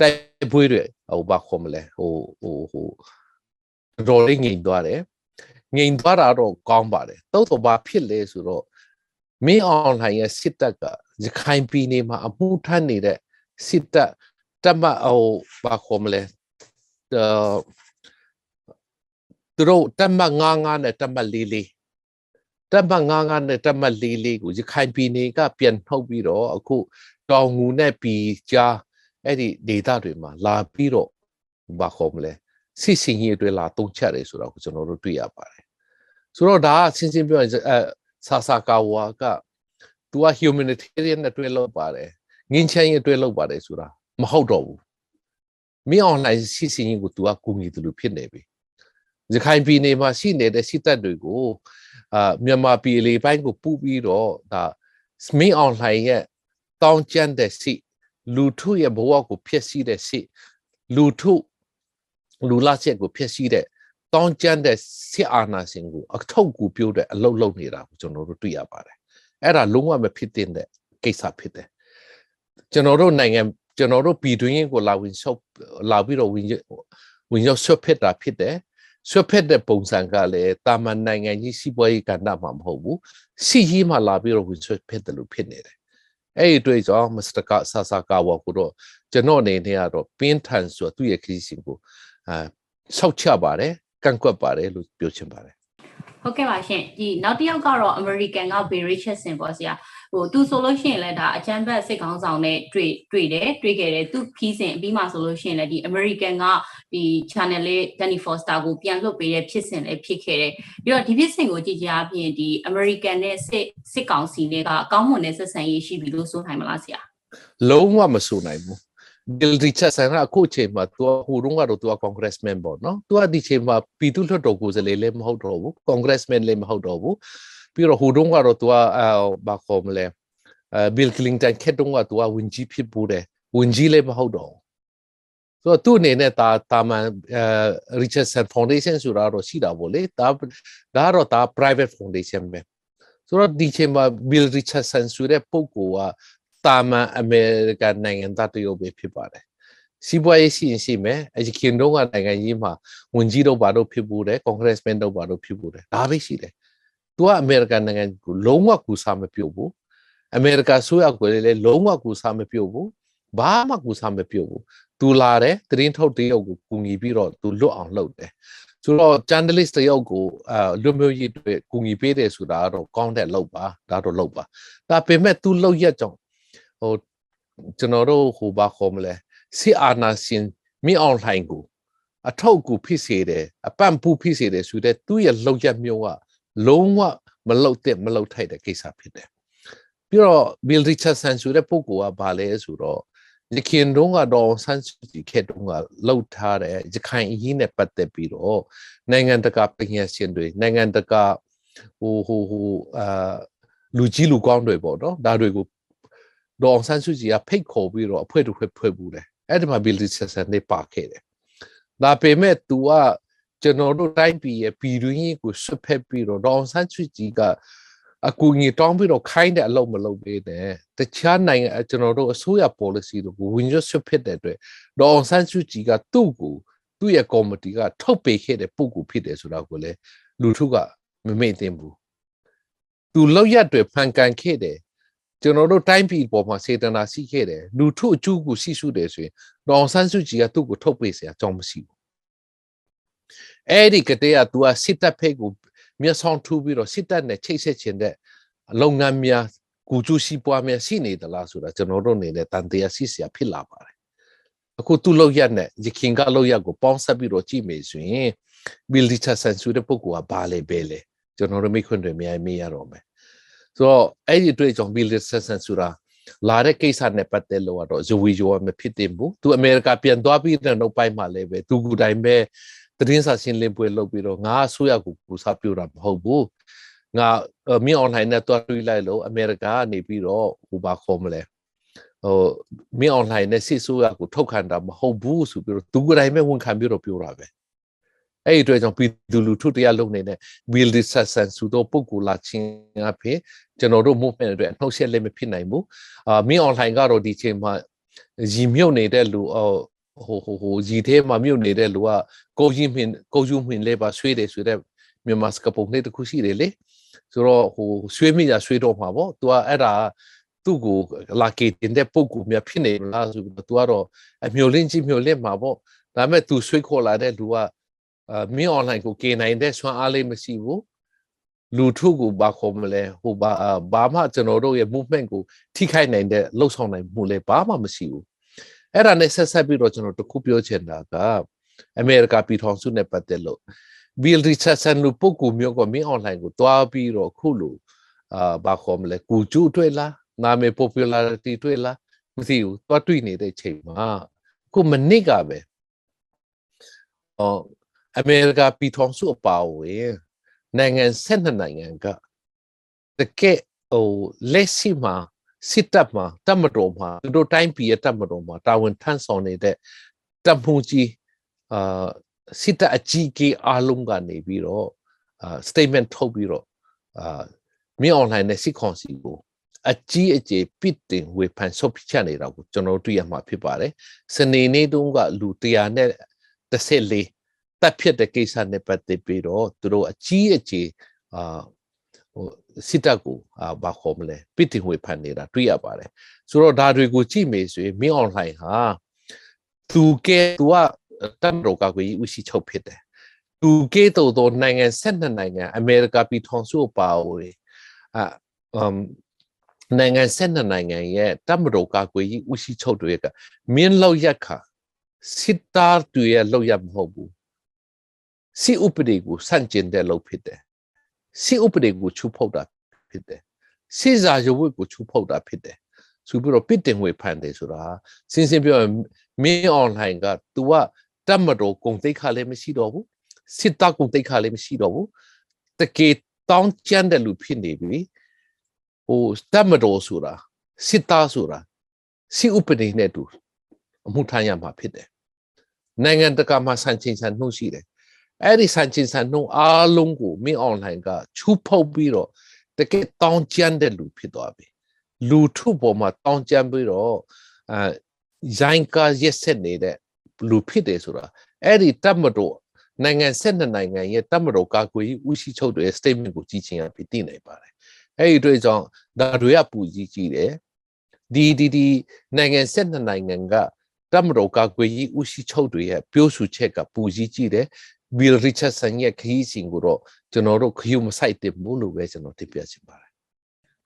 S2: တိုက်ပွဲတွေဟိုဘာခေါ်မလဲဟိုဟိုဟိုတော်လေးငြိမ်သွားတယ်ငြိမ်သွားတာတော့ကောင်းပါတယ်တိုးတော့ဘာဖြစ်လဲဆိုတော့မင်းအွန်လိုင်းရဲ့စစ်တပ်ကရခိုင်ပြည်နယ်မှာအမှုထမ်းနေတဲ့စစ်တပ်တမဟိုဘာခေါ်မလဲ သူတို့တမ99နဲ့တမ44တမ99နဲ့တမ44ကိုရခိုင်ပြည်နယ်ကပြန်ထုတ်ပြီးတော့အခုတောင်ငူနဲ့ပြည်ကြားအဲ့ဒီဒေတာတွေမှာလာပြီးတော့ဘာခေါ်မလဲစစ်စင်ကြီးတွေလာတုံးချက်တယ်ဆိုတော့ကျွန်တော်တို့တွေ့ရပါတယ်ဆိုတော့ဒါကရှင်းရှင်းပြောရင်အဲဆာဆာကာဝါက तू က humanitarian နဲ့တွေ့လို့ပါတယ်ငင်းချမ်းရေးတွေ့လို့ပါတယ်ဆိုတာမဟုတ်တော့ဘူးမင်း online စစ်စင်ကြီးကို तू ကကူညီတယ်လို့ဖြစ်နေပြီ ရခိုင်ပြည်နယ်မှာရှိနေတဲ့စစ်တပ်တွေကိုအာမြန်မာပြည်လေပိုင်းကိုပူပြီးတော့ဒါမင်း online ရဲ့တောင်းကျမ်းတဲ့စစ်လူထုရဲ့ဘဝကိုဖျက်ဆီးတဲ့စစ်လူထုလူလာချက်ကိုဖျက်ဆီးတဲ့တောင်းကျမ်းတဲ့စစ်အာဏာရှင်ကိုအထောက်ကူပြုတဲ့အလုပ်လုပ်နေတာကိုကျွန်တော်တို့တွေ့ရပါတယ်အဲ့ဒါလုံးဝမဖြစ်တဲ့ကိစ္စဖြစ်တယ်ကျွန်တော်တို့နိုင်ငံကျွန်တော်တို့ပြည်တွင်းကိုလာဝင်ဆုပ်လာပြီးတော့ဝင်ဝင်ရောက်ဆွတ်ဖက်တာဖြစ်တယ် ဆွတ်ဖက်တဲ့ပုံစံကလည်းတာမန်နိုင်ငံကြီးစီးပွားရေးကဏ္ဍမှာမဟုတ်ဘူးစီကြီးမှာလာပြီးတော့ဝင်ဆွတ်ဖက်တယ်လို့ဖြစ်နေတယ်အဲ့ဒီတွေ့ကြောင့်မစ္စတာကဆာဆာကာဝါကိုတော့ကျွန်တော်အနေနဲ့ကတော့ပင်းထန်ဆိုသူ့ရဲ့ခရီးစဉ်ကိုအာဆောက်ချပါတယ်ကန့်ကွက်ပါတယ်လို့ပြောချင်ပါတယ်
S1: ဟုတ်ကဲ့ပါရှင်ဒီနောက်တစ်ယောက်ကတော့ American က Barry Richardson ပေါ့ဆရာ ဟိုသူဆိုလို့ရှိရင်လည်းဒါအချမ်းဘတ်စစ်ကောင်းဆောင်နဲ့တွေ့တွေ့တယ်တွေ့ခဲ့တယ်သူခီးစဉ်အပြီးမှဆိုလို့ရှိရင်လည်းဒီ American ကဒီ channel လေး Danny Foster ကိုပြန်လွှတ်ပေးတဲ့ဖြစ်စဉ်လည်းဖြစ်ခဲ့တယ်ပြီးတော့ဒီဖြစ်စဉ်ကိုကြည့်ကြအပြင်ဒီ American နဲ့စစ်စစ်ကောင်စီနဲ့ကအကောင်းမွန်တဲ့ဆက်ဆံရေးရှိပြီလို့ဆိုနိုင်မလားဆရာ
S2: လုံးဝမဆိုနိုင်ဘူး Bill Richardson ကအခုချိန်မှာသူဟိုတုန်းကတော့သူက congressman ပေါ့နော်သူကဒီချိန်မှာပြည်သူ့လွှတ်တော်ကိုယ်စားလှယ်လည်းမဟုတ်တော့ဘူး congressman လည်းမဟုတ်တော့ဘူး ပြီးတော့ဟိုတုန်းကတော့သူကအဲဘာခေါ်မလဲအဲ Bill Clinton ခက်တုန်းကသူကဝင်ကြီးဖြစ်ပူးတယ်ဝင်ကြီးလည်းမဟုတ်တော့ဆိုတော့သူ့အနေနဲ့ဒါတာမန်အဲ Richardson Foundation ဆိုတာတော့ရှိတာပေါ့လေဒါဒါတော့ဒါ private foundation ပဲဆိုတော့ဒီချိန်မှာ Bill Richardson ဆိုတဲ့ပုဂ္ဂိုလ်ကတာမန်အမေရိကန်နိုင်ငံသားတရုတ်ပဲဖြစ်ပါတယ်စီးပွားရေးရှိရင်ရှိမယ်အရင်တုန်းကနိုင်ငံကြီးမှာဝန်ကြီးတို့ဘာတို့ဖြစ်ဘူးတယ်ကွန်ဂရက်စ်မန်တို့ဘာတို့ဖြစ်ဘူးတယ်ဒါပဲရှိတယ် သူကအမေရိကန်နိုင်ငံကိုလုံးဝကူစားမပြုတ်ဘူးအမေရိကန်ဆိုရကိုလည်းလုံးဝကူစားမပြုတ်ဘူးဘာမှကူစားမပြုတ်ဘူးသူလာတယ်သတင်းထုတ်တရုတ်ကိုကူညီပြီးတော့သူလွတ်အောင်လုပ်တယ်ဆိုတော့ journalist တယောက်ကိုအာလူမျိုးရေးတွေကူညီပေးတယ်ဆိုတာတော့ကောင်းတဲ့လုပ်ပါဒါတော့လုပ်ပါဒါပေမဲ့ तू လုပ်ရက်ကြောင့်ဟိုကျွန်တော်တို့ဟိုဘာခေါ်မလဲစီအာနာရှင်မိအောင်လှိုင်ကိုအထောက်အကူဖြစ်စေတယ်အပန့်ပူဖြစ်စေတယ်ဆိုတဲ့သူ့ရဲ့လောက်ရက်မျိုးက လုံးဝမလောက်တဲ့မလောက်ထိုက်တဲ့ကိစ္စဖြစ်တယ်ပြီးတော့ Bill Richardson ဆိုတဲ့ပုဂ္ဂိုလ်ကဘာလဲဆိုတော့ရခင်တုန်းကတော့ဆန်းစုကြည်ခေတ်တုန်းကလှုပ်ထားတဲ့ရခိုင်အရေးနဲ့ပတ်သက်ပြီးတော့နိုင်ငံတကာပညာရှင်တွေနိုင်ငံတကာဟိုဟိုဟိုအာလူကြီးလူကောင်းတွေပေါ့နော်ဒါတွေကိုဒေါအောင်ဆန်းစုကြည်ကဖိတ်ခေါ်ပြီးတော့အဖွဲ့တစ်ဖွဲ့ဖွဲ့ဘူးတယ်အဲ့ဒီမှာ Bill Richardson နေပါခဲ့တယ်ဒါပေမဲ့ तू က ကျွန်တော်တို့တိုင်းပြည်ရဲ့ပြည်တွင်းရေးကိုဆွတ်ဖက်ပြီးတော့ဒေါအောင်ဆန်းစုကြည်ကအကူအညီတောင်းပြီးတော့ခိုင်းတဲ့အလုပ်မလုပ်ပေးနဲ့တခြားနိုင်ငံကျွန်တော်တို့အစိုးရ policy တွေကိုဝင်ရွှတ်ဆွတ်ဖက်တဲ့အတွက်ဒေါအောင်ဆန်းစုကြည်ကသူ့ကိုသူ့ရဲ့ committee ကထုတ်ပေးခဲ့တဲ့ပုံကူဖြစ်တယ်ဆိုတော့ကိုလေလူထုကမမေ့သင့်ဘူးသူလောက်ရတွေဖန်ကန်ခဲ့တယ်ကျွန်တော်တို့တိုင်းပြည်ပေါ်မှာစေတနာရှိခဲ့တယ်လူထုအကျိုးကိုရှိစုတယ်ဆိုရင်ဒေါအောင်ဆန်းစုကြည်ကသူ့ကိုထုတ်ပေးเสียအကြောင်းမရှိဘူး အဲ့ဒီကတည်းက तू ကစစ်တပ်ဖိတ်ကိုမျက်ဆောင်ထူပြီးတော့စစ်တပ်နဲ့ချိတ်ဆက်ခြင်းတဲ့လုပ်ငန်းများကူကျူးစီးပွားများရှိနေသလားဆိုတာကျွန်တော်တို့အနေနဲ့တန်တရားစီစရာဖြစ်လာပါတယ်အခုသူ့လောက်ရက်နဲ့ရခင်ကလောက်ရက်ကိုပေါင်းဆက်ပြီးတော့ကြည့်မယ်ဆိုရင်ဘီလီချာဆန်ဆူတဲ့ပုဂ္ဂိုလ်ကဘာလဲပဲလဲကျွန်တော်တို့မိခွန်းတွေအများကြီးမေးရတော့မယ်ဆိုတော့အဲ့ဒီတွေ့ကြောင့်ဘီလီချာဆန်ဆူတာလာတဲ့ကိစ္စနဲ့ပတ်သက်လို့ကတော့ဇဝီယောမဖြစ်တင်ဘူးသူအမေရိကပြန်သွားပြီးတဲ့နောက်ပိုင်းမှာလည်းပဲသူကိုယ်တိုင်ပဲ သတင်းစာရှင်းလင်းပွဲလုပ်ပြီးတော့ငါအစိုးရကိုကူစားပြတာမဟုတ်ဘူးငါမင်း online နဲ့တွားတွေးလိုက်လို့အမေရိကန်ကနေပြီးတော့ဟိုဘာခေါ်မလဲဟိုမင်း online နဲ့စစ်ဆိုးရကိုထုတ်ခံတာမဟုတ်ဘူးဆိုပြီးတော့သူကိုယ်တိုင်ပဲဝန်ခံပြီးတော့ပြောတာပဲအဲ့ဒီအတွက်ကြောင့်ပြည်သူလူထုတရားလုံးနေတဲ့ Bill Richardson ဆိုတော့ပုဂ္ဂိုလ်လာချင်းအဖြစ်ကျွန်တော်တို့ movement အတွက်နှုတ်ဆက်လည်းမဖြစ်နိုင်ဘူးအာမင်း online ကတော့ဒီချိန်မှာရီမြုပ်နေတဲ့လူဟို ဟိုဟိုဟိုကြီးသေးမှမြုပ်နေတဲ့လူကကိုကြီးမင်းကိုကြီးမင်းလေးပါဆွေးတယ်ဆိုတဲ့မြန်မာစကပုံလေးတစ်ခုရှိတယ်လေဆိုတော့ဟိုဆွေးမိကြဆွေးတော့မှာပေါ့ तू ကအဲ့ဒါသူ့ကိုလာကေတင်တဲ့ပုံကူမြဖြစ်နေလားဆိုပြီးတော့ तू ကတော့အမျိုးလင်းကြီးမျိုးလင်းမှာပေါ့ဒါပေမဲ့ तू ဆွေးခေါ်လာတဲ့လူကမင်း online ကိုကေနိုင်တဲ့ဆွမ်းအားလေးမရှိဘူးလူထုကိုဘာခေါ်မလဲဟိုဘာဘာမှကျွန်တော်တို့ရဲ့ movement ကိုထိခိုက်နိုင်တဲ့လှုပ်ဆောင်နိုင်မှုလည်းဘာမှမရှိဘူး အဲ့ဒါနဲ့ဆက်ဆက်ပြီးတော့ကျွန်တော်တခုပြောချင်တာကအမေရိကပြည်ထောင်စုနဲ့ပတ်သက်လို့ Bill Richardson လို့ပုဂ္ဂိုလ်မျိုးကမင်း online ကိုတွားပြီးတော့ခုလိုအာဘာခေါ်မလဲကူကျူးတွေ့လားနာမည် popularity တွေ့လားမသိဘူးတွားတွေ့နေတဲ့ချိန်မှာခုမနစ်ကပဲအော်အမေရိကပြည်ထောင်စုအပါအဝင်နိုင်ငံ12နိုင်ငံကတကယ်ဟိုလက်ရှိမှာ စစ်တပ်မှာတမတော်မှာသူတို့တိုင်းပြည်ရဲ့တမတော်မှာတာဝန်ထမ်းဆောင်နေတဲ့တပ်မှုကြီးအာစစ်တပ်အကြီးအကဲအားလုံးကနေပြီးတော့အာ statement ထုတ်ပြီးတော့အာမြေ online နဲ့စစ်ကောင်စီကိုအကြီးအကျယ်ပစ်တင်ဝေဖန်ဆုတ်ဖြတ်နေတာကိုကျွန်တော်တွေ့ရမှာဖြစ်ပါတယ်။စနေနေ့တုန်းကလူ100နဲ့14တပ်ဖြစ်တဲ့ကိစ္စနဲ့ပတ်သက်ပြီးတော့သူတို့အကြီးအကျယ်အာဟို စစ်တပ်ကိုအာဘာခေါ်မလဲပစ်တင်ဝေဖန်နေတာတွေ့ရပါတယ်။ဆိုတော့ဒါတွေကိုကြည့်မေဆိုရင်မြေ online ဟာသူကဲသူကတမ်ရိုကာကိုဦးရှိချုပ်ဖြစ်တယ်။သူကဲတော့တော့နိုင်ငံဆက်နှစ်နိုင်ငံအမေရိကပြည်ထောင်စုပါဝင်အာအမ်နိုင်ငံဆက်နှစ်နိုင်ငံရဲ့တမ်ရိုကာကိုဦးရှိချုပ်တွေကမင်းလောက်ရက်ခါစစ်သားတွေရဲ့လောက်ရမဟုတ်ဘူး။စီဥပဒေကိုဆန့်ကျင်တဲ့လောက်ဖြစ်တယ်။ စီဥပဒေကိုချုပ်ဖောက်တာဖြစ်တယ်။စီစာရုပ်ဝတ်ကိုချုပ်ဖောက်တာဖြစ်တယ်။ဆိုပြီးတော့ပစ်တင်ဝေဖန်တယ်ဆိုတာစင်စင်ပြောရင်မင်း online က तू ကတတ်မတော်ဂုံတိတ်ခါလည်းမရှိတော့ဘူးစစ်တပ်ဂုံတိတ်ခါလည်းမရှိတော့ဘူးတကယ်တောင်းကျမ်းတဲ့လူဖြစ်နေပြီဟိုတတ်မတော်ဆိုတာစစ်သားဆိုတာစီဥပဒေနဲ့တူအမှုထမ်းရမှာဖြစ်တယ်နိုင်ငံတကာမှာဆန်ချင်းဆန်နှုတ်ရှိတယ် အဲ့ဒီဆန်ချင်းဆန်နှုတ်အားလုံးကိုမင်း online ကချူဖုတ်ပြီးတော့တကယ်တောင်းကျမ်းတဲ့လူဖြစ်သွားပြီလူထုပေါ်မှာတောင်းကျမ်းပြီးတော့အဲဇိုင်းကာရက်ဆက်နေတဲ့လူဖြစ်တယ်ဆိုတာအဲ့ဒီတတ်မတော်နိုင်ငံဆက်နှစ်နိုင်ငံရဲ့တပ်မတော်ကာကွယ်ရေးဦးစီးချုပ်တွေရဲ့ statement ကိုကြည့်ချင်ရပြီးသိနိုင်ပါတယ်အဲ့ဒီအတွက်ကြောင့်ဒါတွေကပူကြီးကြီးတယ်ဒီဒီဒီနိုင်ငံဆက်နှစ်နိုင်ငံကတပ်မတော်ကာကွယ်ရေးဦးစီးချုပ်တွေရဲ့ပြောဆိုချက်ကပူကြီးကြီးတယ် Bill Richardson ရဲ့ခရီးစဉ်ကိုတော့ကျွန်တော်တို့ခရီးမဆိုင်တင်ဘူးလို့ပဲကျွန်တော်တင်ပြချင်ပါတယ်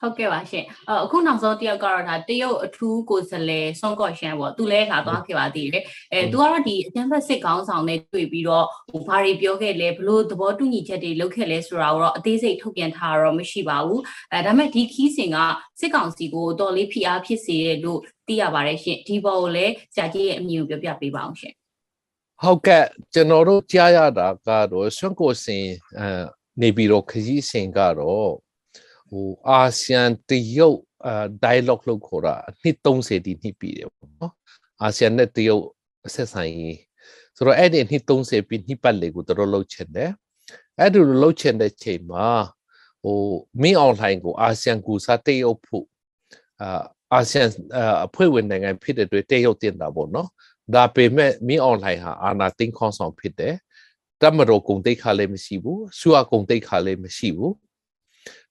S1: ဟုတ်ကဲ့ပါရှင်အအခုနောက်ဆုံးတယောက်ကတော့ဒါတရုတ်အထူးကိုယ်စားလှယ်ဆွန်ကော့ရှန်ပေါ့သူလည်းလာသွားခဲ့ပါသေးတယ်အဲသူကတော့ဒီအတန်းဖက်စစ်ကောင်းဆောင်နဲ့တွေ့ပြီးတော့ဟိုဘာတွေပြောခဲ့လဲဘလို့သဘောတူညီချက်တွေလုပ်ခဲ့လဲဆိုတာကိုတော့အသေးစိတ်ထုတ်ပြန်ထားတာတော့မရှိပါဘူးအဲဒါပေမဲ့ဒီခီးစဉ်ကစစ်ကောင်စီကိုတော်လေးဖိအားဖြစ်စေတယ်လို့သိရပါတယ်ရှင်ဒီဘောကိုလည်းကြာကြီးရဲ့အမြင်ကိုပြောပြပေးပါအောင်ရှင်
S2: ဟုတ်ကဲ့ကျွန်တော်တို့ကြားရတာကတော့ဆွန့်ကိုစင်အဲနေပြီးတော့ခကြီးစင်ကတော့ဟိုအာဆီယံတရုတ်အာ dialogue လို့ခေါ်တာအနှစ်30တိနှစ်ပြီတယ်ပေါ့နော်အာဆီယံနဲ့တရုတ်အဆက်ဆိုင်ရေးဆိုတော့အဲ့ဒီနှစ်30ပြီနှစ်ပတ်လေကိုတို့လှုပ်ချင်တယ်အဲ့ဒီလိုလှုပ်ချင်တဲ့ချိန်မှာဟိုမင်းအွန်လိုင်းကိုအာဆီယံကူစားတရုတ်ဖို့အာအာဆီယံအဖွဲ့ဝင်နိုင်ငံဖြစ်တဲ့အတွက်တရုတ်တင်တာပေါ့နော် ဒါပေမဲ့မင်းအွန်လိုင်းဟာအာနာသိန်းခေါင်းဆောင်ဖြစ်တယ်တမတော်ဂုံတိတ်ခါလည်းမရှိဘူးဆူအဂုံတိတ်ခါလည်းမရှိဘူး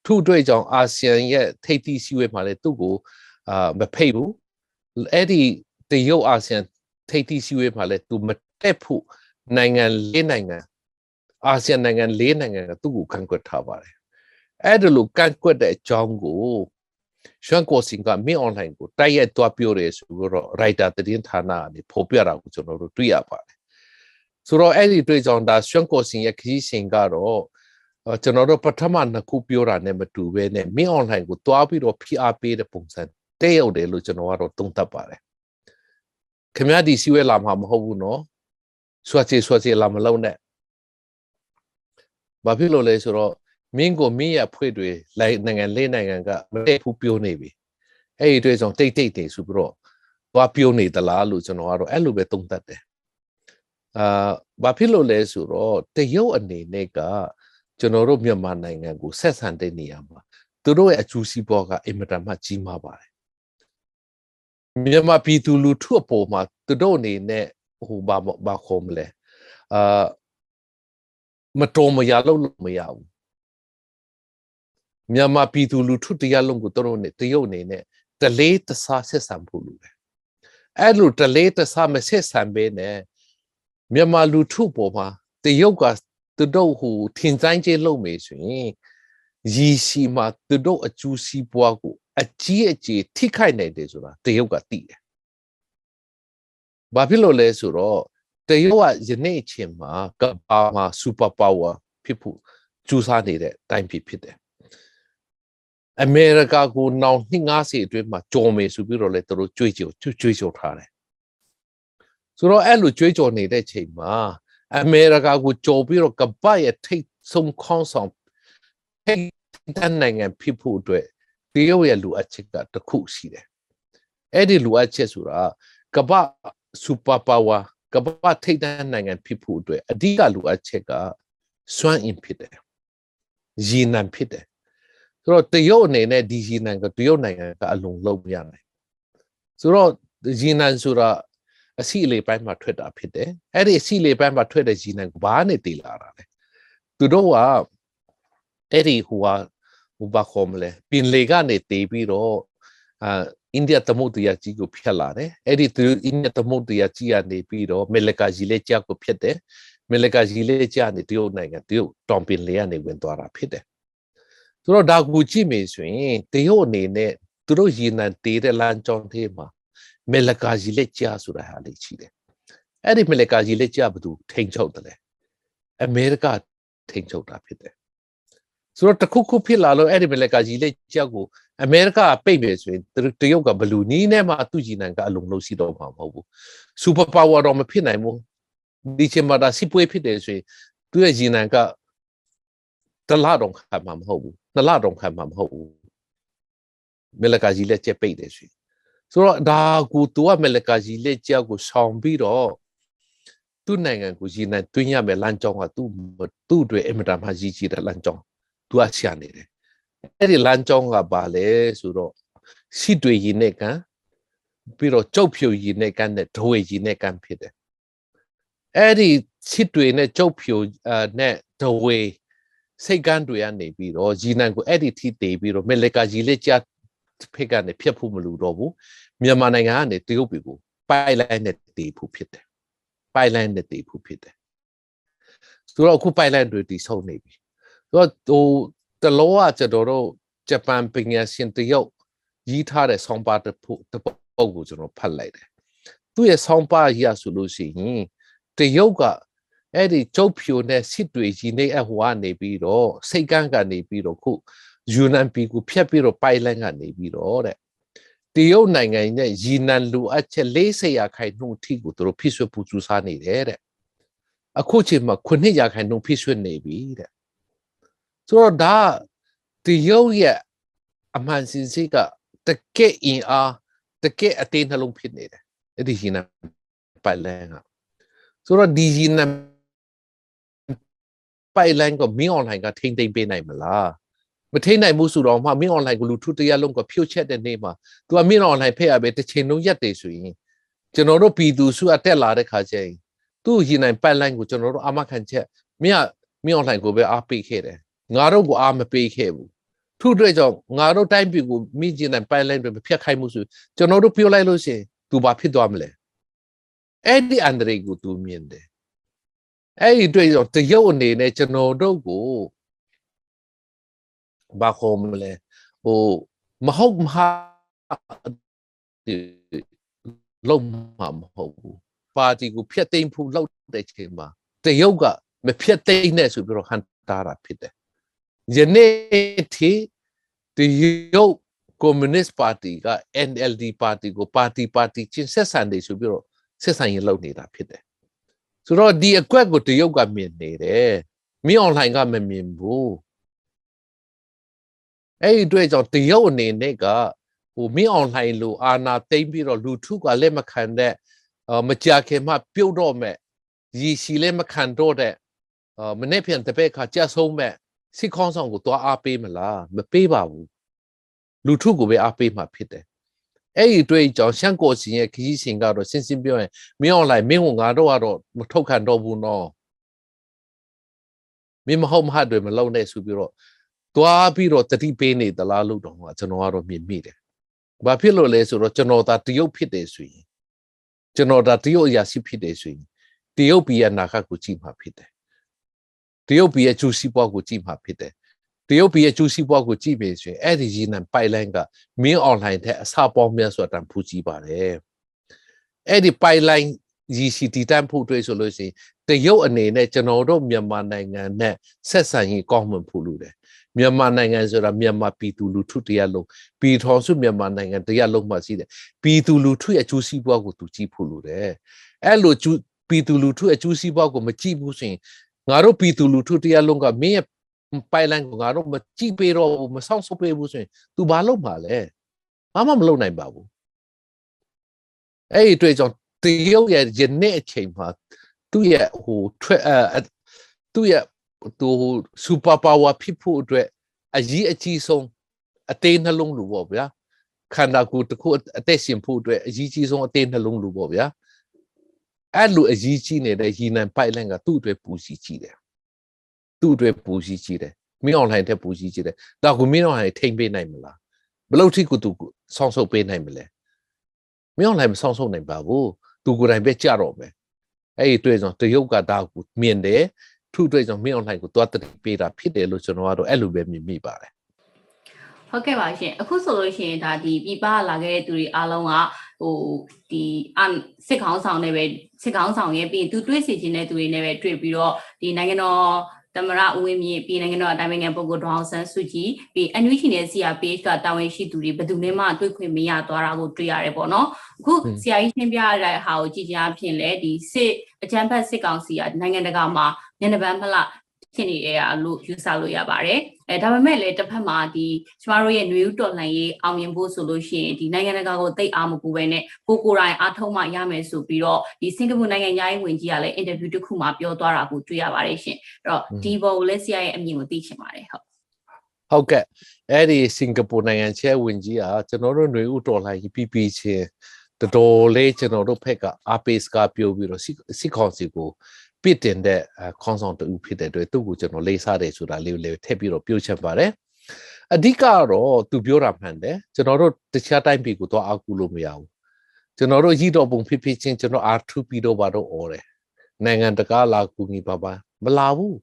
S2: ထို့အတွက်ကြောင့်အာဆီယံရဲ့ထိပ်သီးစည်းဝေးမှာလည်းသူ့ကိုအာမဖိတ်ဘူးအဲ့ဒီတရုတ်အာဆီယံထိပ်သီးစည်းဝေးမှာလည်းသူမတက်ဖို့နိုင်ငံလေးနိုင်ငံအာဆီယံနိုင်ငံလေးနိုင်ငံကသူ့ကိုကန့်ကွက်ထားပါတယ်အဲ့ဒါလိုကန့်ကွက်တဲ့အကြောင်းကို ရွှန်ကိုစင်ကမင်းအွန်လိုင်းကိုတိုက်ရိုက်တွားပြောတယ်ဆိုတော့ writer သတင်းဌာနကနေဖော်ပြတာကိုကျွန်တော်တို့တွေ့ရပါတယ်ဆိုတော့အဲ့ဒီတွေ့ကြောင့်ဒါရွှန်ကိုစင်ရဲ့ခရီးစဉ်ကတော့အော်ကျွန်တော်တို့ပထမနှစ်ခုပြောတာနဲ့မတူဘဲနဲ့မင်းအွန်လိုင်းကိုတွားပြီးတော့ PR ပေးတဲ့ပုံစံတဲ့ရောက်တယ်လို့ကျွန်တော်ကတော့သုံးသပ်ပါတယ်ခင်ဗျားဒီစီဝဲလာမှာမဟုတ်ဘူးနော်ဆွတ်ချေဆွတ်ချေလာမလုံးနဲ့ဘာဖြစ်လို့လဲဆိုတော့ မင်းကိုမင်းရဖွဲ့တွေလိုက်နိုင်ငံလေးနိုင်ငံကမတည့်ဘူးပြောနေပြီအဲ့ဒီအတွက်ကြောင့်တိတ်တိတ်တွေဆိုပြီးတော့သွားပြောနေသလားလို့ကျွန်တော်ကတော့အဲ့လိုပဲသုံးသပ်တယ်အာဘာဖြစ်လို့လဲဆိုတော့တရုတ်အနေနဲ့ကကျွန်တော်တို့မြန်မာနိုင်ငံကိုဆက်ဆံတဲ့နေရာမှာသူတို့ရဲ့အကျိုးစီးပွားကအင်မတန်မှကြီးမားပါတယ်မြန်မာပြည်သူလူထုအပေါ်မှာသူတို့အနေနဲ့ဟိုဘာဘာခေါ်မလဲအာမတော်မရလို့လို့မရဘူး မြန်မာပြည်သူလူထုတရားလုံးကိုသူတို့နဲ့တရုတ်အနေနဲ့တလေးတစားဆက်ဆံဖို့လိုတယ်အဲ့လိုတလေးတစားမဆက်ဆံဘဲနဲ့မြန်မာလူထုပေါ်မှာတရုတ်ကသူတို့ဟိုထင်ဆိုင်ကျလုပ်မေဆိုရင်ရီစီမှာသူတို့အကျူးစီးပွားကိုအကြီးအကျယ်ထိခိုက်နိုင်တယ်ဆိုတာတရုတ်ကသိတယ်။ဘာဖြစ်လို့လဲဆိုတော့တရုတ်ကယနေ့အချိန်မှာကမ္ဘာမှာစူပါပါဝါဖြစ်ဖို့ကြိုးစားနေတဲ့တိုင်းပြည်ဖြစ်တယ်။ အမေရိကကိုနောင်250အတွင်းမှာကြော်မယ်ဆိုပြီးတော့လေသူတို့ကြွေးကြော်ကြွေးကြော်ထားတယ်။ဆိုတော့အဲ့လိုကြွေးကြော်နေတဲ့ချိန်မှာအမေရိကကိုကြော်ပြီးတော့ကပ္ပရဲ့ထိတ်ဆုံးခေါင်းဆောင်ထိတ်တန်းနိုင်ငံဖြစ်ဖို့အတွက်တရုတ်ရဲ့လူအချက်ကတစ်ခုရှိတယ်။အဲ့ဒီလူအချက်ဆိုတာကပ္ပစူပါပါဝါကပ္ပထိတ်တန်းနိုင်ငံဖြစ်ဖို့အတွက်အဓိကလူအချက်ကစွမ်းအင်ဖြစ်တယ်။ရည်နံဖြစ်တယ်။ ဆိုတော့တရုတ်အနေနဲ့ဒီရည်နံကတရုတ်နိုင်ငံကအလုံးလုံးမရနိုင်။ဆိုတော့ရည်နံဆိုတာအစီအလေပိုင်းမှာထွက်တာဖြစ်တယ်အဲ့ဒီအစီအလေပိုင်းမှာထွက်တဲ့ဂျီနန်ဘာနဲ့တည်လာတာလဲသူတို့ကအဲ့ဒီဟိုဟာဟိုဘာခေါ်မလဲပင်လေကနေတည်ပြီးတော့အာအိန္ဒိယသမုဒ္ဒရာကြီးကိုဖျက်လာတယ်အဲ့ဒီသူအိန္ဒိယသမုဒ္ဒရာကြီးကနေပြီးတော့မေလကာကြီးလက်ကျကိုဖျက်တယ်မေလကာကြီးလက်ကျနေတရုတ်နိုင်ငံတရုတ်တောင်ပင်လေကနေဝင်သွားတာဖြစ်တယ် ဆိုတော့ဒါကိုကြည့်မယ်ဆိုရင်တရုတ်အနေနဲ့သူတို့ရည်နံတည်တဲ့လမ်းကြောင်းသေးမှာမေလကာကြီးလက်ကျဆိုတာဟာလေးရှိတယ်အဲ့ဒီမေလကာကြီးလက်ကျဘယ်သူထိန်ချုပ်တယ်လဲအမေရိကထိန်ချုပ်တာဖြစ်တယ်ဆိုတော့တခုခုဖြစ်လာလို့အဲ့ဒီမေလကာကြီးလက်ကျကိုအမေရိကပိတ်မယ်ဆိုရင်တရုတ်ကဘလူနီးနဲ့မှသူ့ကြီးနိုင်ကအလုံးလုံးရှိတော့မှာမဟုတ်ဘူးစူပါပါဝါတော့မဖြစ်နိုင်ဘူးဒီချင်မှာဒါစစ်ပွဲဖြစ်တယ်ဆိုရင်သူ့ရဲ့ကြီးနိုင်ကတလတော့ခံမှာမဟုတ်ဘူး နှစ်လတော့ခံမှာမဟုတ်ဘူးမေလကာကြီးလက်ကျပိတ်တယ်ဆိုရင်ဆိုတော့ဒါကိုသူကမလကာကြီးလက်ကြောက်ကိုဆောင်ပြီးတော့သူ့နိုင်ငံကိုရည်နိုင်တွင်းရမယ်လမ်းကြောင်းကသူ့သူ့အတွက်အင်မတန်မှရည်ကြီးတဲ့လမ်းကြောင်းသူကရှာနေတယ်အဲ့ဒီလမ်းကြောင်းကဘာလဲဆိုတော့စီတွေရည်နဲ့ကံပြီးတော့ကြုတ်ဖြူရည်နဲ့ကံနဲ့ဒွေရည်နဲ့ကံဖြစ်တယ်အဲ့ဒီစစ်တွေနဲ့ကြုတ်ဖြူအဲနဲ့ဒဝေ စိတ်ကန်းတွေကနေပြီးတော့ဂျီနန်ကိုအဲ့ဒီထိတေးပြီးတော့မက်လက်ကဂျီလက်ကြဖိတ်ကနေဖြတ်ဖို့မလိုတော့ဘူးမြန်မာနိုင်ငံကနေတရုတ်ပြည်ကိုပိုက်လိုင်းနဲ့တေးဖို့ဖြစ်တယ်ပိုက်လိုင်းနဲ့တေးဖို့ဖြစ်တယ်ဆိုတော့အခုပိုက်လိုင်းတွေတည်ဆုံနေပြီဆိုတော့ဟိုတလောကကျွန်တော်တို့ဂျပန်ပညာရှင်တရုတ်ရေးထားတဲ့ဆောင်းပါးတစ်ပုတ်တစ်ပုတ်ကိုကျွန်တော်ဖတ်လိုက်တယ်သူ့ရဲ့ဆောင်းပါးရဆိုလို့ရှိရင်တရုတ်က အဲ့ဒီကျုပ်ဖြူနဲ့စစ်တွေကြီးနေအဟွာနေပြီးတော့စိတ်ကန်းကနေပြီးတော့ခုယူနန်ပြည်ကိုဖျက်ပြီးတော့ပိုက်လိုင်းကနေပြီးတော့တဲ့တရုတ်နိုင်ငံရဲ့ရီနန်လူအပ်ချက်40ရာခိုင်နှုန်းအထိကိုသူတို့ဖိဆွတ်ပူစူးစားနေတယ်တဲ့အခုချိန်မှာ9ရာခိုင်နှုန်းဖိဆွတ်နေပြီတဲ့ဆိုတော့ဒါတရုတ်ရဲ့အမှန်စင်စစ်ကတကယ့်အင်အားတကယ့်အသေးနှလုံးဖြစ်နေတယ်အဲ့ဒီရီနန်ပိုက်လိုင်းကဆိုတော့ဒီရီနန် pipeline ကိုမင်း online ကထိမ့်သိမ့်ပေးနိုင်မလားမထိနိုင်ဘူးဆိုတော့မှမင်း online ကိုလူထုတရားလုံးကဖြုတ်ချက်တဲ့နေ့မှာ तू ကမင်း online ဖက်ရပဲတစ်ချိန်လုံးရက်တည်ဆိုရင်ကျွန်တော်တို့ပြည်သူစုအတက်လာတဲ့ခါကျရင်သူ့ရင်နိုင် pipeline ကိုကျွန်တော်တို့အာမခံချက်မင်းကမင်း online ကိုပဲအားပေးခဲ့တယ်ငါတို့ကိုအားမပေးခဲ့ဘူးသူ့အတွက်ကြောင့်ငါတို့တိုင်းပြည်ကိုမိကျင်တဲ့ pipeline တွေမဖျက်ခိုင်းမှုဆိုကျွန်တော်တို့ပြောလိုက်လို့ရှိရင် तू ဘာဖြစ်သွားမလဲအဲ့ဒီအန္တရာယ်ကို तू မြင်တယ် အဲ့ဒီတွေ့တော့တရုတ်အနေနဲ့ကျွန်တော်တို့ကိုဘာခေါ်မလဲဟိုမဟုတ်မဟာလုံးမှာမဟုတ်ဘူးပါတီကိုဖျက်သိမ်းဖို့လောက်တဲ့ချိန်မှာတရုတ်ကမဖျက်သိမ်းနဲ့ဆိုပြီးတော့ဟန်တာတာဖြစ်တယ်ယနေ့ထိတရုတ်ကွန်မြူနစ်ပါတီက NLD ပါတီကိုပါတီပါတီချင်းဆက်ဆံနေဆိုပြီးတော့ဆက်ဆံရင်လုပ်နေတာဖြစ်တယ် ဆိုတော့ဒီအကွက်ကိုတရုတ်ကမြင်နေတယ်မင်းအွန်လိုင်းကမမြင်ဘူးအဲ့ဒီအတွက်ကြောင့်တရုတ်အနေနဲ့ကဟိုမင်းအွန်လိုင်းလိုအာနာသိမ့်ပြီးတော့လူထုကလက်မခံတဲ့အာမကြခင်မှပြုတ်တော့မဲ့ရည်ရှိလက်မခံတော့တဲ့အာမနေ့ပြန်တပည့်ခါကြက်ဆုံးမဲ့စစ်ခေါင်းဆောင်ကိုသွားအားပေးမလားမပေးပါဘူးလူထုကိုပဲအားပေးမှဖြစ်တယ် အဲ့ဒီအတွက်ကြောင့်ရှမ်းကိုစင်ရဲ့ခကြီးစင်ကတော့စင်စင်ပြောရင်မင်းအွန်လိုင်းမင်းကငါတို့ကတော့မထုတ်ခံတော့ဘူးနော်မင်းမဟုတ်မဟုတ်တွေမလုံနဲ့ဆိုပြီးတော့သွားပြီးတော့တတိပေးနေသလားလို့တော့ကျွန်တော်ကတော့မြင်မိတယ်။ဘာဖြစ်လို့လဲဆိုတော့ကျွန်တော်ဒါတရုတ်ဖြစ်တယ်ဆိုရင်ကျွန်တော်ဒါတရုတ်အရာရှိဖြစ်တယ်ဆိုရင်တရုတ်ပြည်ရဲ့နာခတ်ကိုကြည့်မှာဖြစ်တယ်။တရုတ်ပြည်ရဲ့ကျူစီပွားကိုကြည့်မှာဖြစ်တယ်။ တရုတ်ပြည်ရဲ့ကျူစီပွားကိုကြည့်ပြီဆိုရင်အဲ့ဒီရင်းနဲ့ပိုက်လိုင်းကမင်းအွန်လိုင်းတဲ့အစပေါင်းများစွာတန်ဖူးကြည့်ပါတယ်။အဲ့ဒီပိုက်လိုင်းရည်ရှိတည်တမ်းဖို့တွေ့ဆိုလို့ရှိရင်တရုတ်အနေနဲ့ကျွန်တော်တို့မြန်မာနိုင်ငံနဲ့ဆက်ဆံရေးကောင်းမွန်ဖို့လိုတယ်မြန်မာနိုင်ငံဆိုတာမြန်မာပြည်သူလူထုတရားလုံးပြည်ထောင်စုမြန်မာနိုင်ငံတရားလုံးမှာရှိတယ်ပြည်သူလူထုရဲ့အကျိုးစီးပွားကိုသူကြည့်ဖို့လိုတယ်အဲ့လိုပြည်သူလူထုရဲ့အကျိုးစီးပွားကိုမကြည့်ဘူးဆိုရင်ငါတို့ပြည်သူလူထုတရားလုံးကမင်းရဲ့ ပိုင်လန်ကိုငါတို့မကြည့်ပေးတော့ဘူးမဆောင်ဆုပ်ပေးဘူးဆိုရင် तू ဘာလုပ်မှာလဲဘာမှမလုပ်နိုင်ပါဘူးအဲ့ဒီတွေ့ကြောင့်တရုတ်ရဲ့ယနေ့အချိန်မှာသူ့ရဲ့ဟိုထွက်အဲသူ့ရဲ့သူစူပါပါဝါဖြစ်ဖို့အတွက်အကြီးအကြီးဆုံးအသေးနှလုံးလိုပေါ့ဗျာခန္ဓာကိုယ်တစ်ခုအသက်ရှင်ဖို့အတွက်အကြီးကြီးဆုံးအသေးနှလုံးလိုပေါ့ဗျာအဲ့လိုအကြီးကြီးနေတဲ့ရီနန်ပိုက်လိုင်းကသူ့အတွက်ပူစီကြီးတယ် သူ့အတွက်ပူစီကြီးတယ်မင်းအွန်လိုင်းတဲ့ပူစီကြီးတယ်ဒါကမင်းအွန်လိုင်းထိမ့်ပေးနိုင်မလားဘယ်လို့ထိကိုသူဆောင်းဆုပ်ပေးနိုင်မလဲမင်းအွန်လိုင်းမဆောင်းဆုပ်နိုင်ပါဘူးသူကိုယ်တိုင်ပဲကြတော့မယ်အဲ့ဒီတွေ့ဆိုတရုတ်ကဒါကိုမြင်တယ်ထုတွေ့ကြောင့်မင်းအွန်လိုင်းကိုသွားတတိပေးတာဖြစ်တယ်လို့ကျွန်တော်ကတော့အဲ့လိုပဲမြင်မိပါတယ်
S1: ဟုတ်ကဲ့ပါရှင်အခုဆိုလို့ရှိရင်ဒါဒီပြပလာခဲ့တဲ့သူတွေအားလုံးကဟိုဒီအစစ်ခေါင်းဆောင်နဲ့ပဲစစ်ခေါင်းဆောင်ရဲ့ပြီးရင်သူတွေးစီခြင်းတဲ့သူတွေနဲ့ပဲတွေ့ပြီးတော့ဒီနိုင်ငံတော် သမရဦးဝင်းမြင့်ပြည်နိုင်ငံတော်အတိုင်းအငံပုဂ္ဂိုလ်ဒေါအောင်ဆန်းစုကြည်ပြီးအန်ယူချီနဲ့ CRPH ကတာဝန်ရှိသူတွေဘယ်သူနဲ့မှတွေ့ခွင့်မရသွားတာကိုတွေ့ရတယ်ပေါ့နော်အခုဆရာကြီးရှင်းပြရတဲ့ဟာကိုကြည်ကြားဖြင့်လဲဒီစစ်အကြမ်းဖက်စစ်ကောင်စီကနိုင်ငံတကာမှာညနေပန်းမလား ဖြစ်နေတဲ့အလို့ user လို့ရပါတယ်အဲဒါပေမဲ့လည်းတစ်ဖက်မှာဒီကျမတို့ရဲ့ຫນွေဥတော်လှန်ရေးအောင်မြင်ဖို့ဆိုလို့ရှိရင်ဒီနိုင်ငံတကာကိုသိအားမပူဘဲနဲ့ကိုကိုယ်တိုင်အားထုတ်မှရမယ်ဆိုပြီးတော့ဒီစင်ကာပူနိုင်ငံညာရေးဝန်ကြီးကလည်း interview တစ်ခုမှာပြောသွားတာကိုတွေ့ရပါတယ်ရှင်အဲ့တော့ဒီဘောကိုလည်းဆရာရဲ့အမြင်ကိုသိချင်ပါတယ်ဟုတ်
S2: ဟုတ်ကဲ့အဲ့ဒီစင်ကာပူနိုင်ငံချဲဝင်ကြီးကကျွန်တော်တို့ຫນွေဥတော်လှန်ရေးပြီးပြီးချင်းတော်တော်လေးကျွန်တော်တို့ဖက်ကအားပေးစကားပြောပြီးတော့စစ်ကောင်စီကို ပြစ်တင်တဲ့ခေါင်းဆောင်တူဖြစ်တဲ့အတွက်သူ့ကိုကျွန်တော်လေးစားတယ်ဆိုတာလေးကိုလည်းထည့်ပြီးတော့ပြောချင်ပါတယ်အဓိကတော့သူပြောတာမှန်တယ်ကျွန်တော်တို့တခြားတိုင်းပြည်ကိုတော့အကူလို့မရဘူးကျွန်တော်တို့ရည်တော်ပုံဖြစ်ဖြစ်ချင်းကျွန်တော် R2P တော့ဘာတော့អော်တယ်နိုင်ငံတကာလာကူညီပါပါမလာဘူး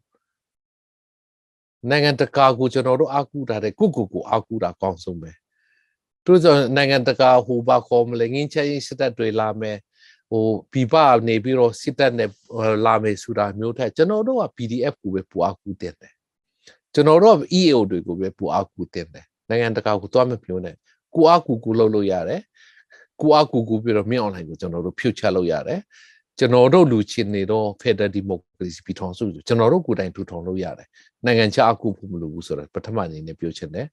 S2: နိုင်ငံတကာကိုကျွန်တော်တို့အကူတာတဲ့ကုကုကိုအကူတာကောင်းဆုံးပဲသူတို့နိုင်ငံတကာဟိုဘာခေါ်မလဲငင်းချင်းစစ်တပ်တွေလာမယ် ဟိုပြပနေပြီးတော့စစ်တပ်နဲ့လာမယ်ဆိုတာမျိုးထက်ကျွန်တော်တို့က PDF ကိုပဲပူအကူတင်တယ်ကျွန်တော်တို့က EAO တွေကိုပဲပူအကူတင်တယ်နိုင်ငံတကာကိုသွားမပြောနဲ့ကိုအကူကူလုပ်လို့ရတယ်ကိုအကူကူပြီးတော့မြင့် online ကိုကျွန်တော်တို့ဖြုတ်ချလို့ရတယ်ကျွန်တော်တို့လူချင်းနေတော့ Federal Democracy ပြည်ထောင်စုကျွန်တော်တို့ကိုယ်တိုင်ထူထောင်လို့ရတယ်နိုင်ငံခြားအကူဖို့မလိုဘူးဆိုတော့ပထမအနေနဲ့ပြောချင်တယ်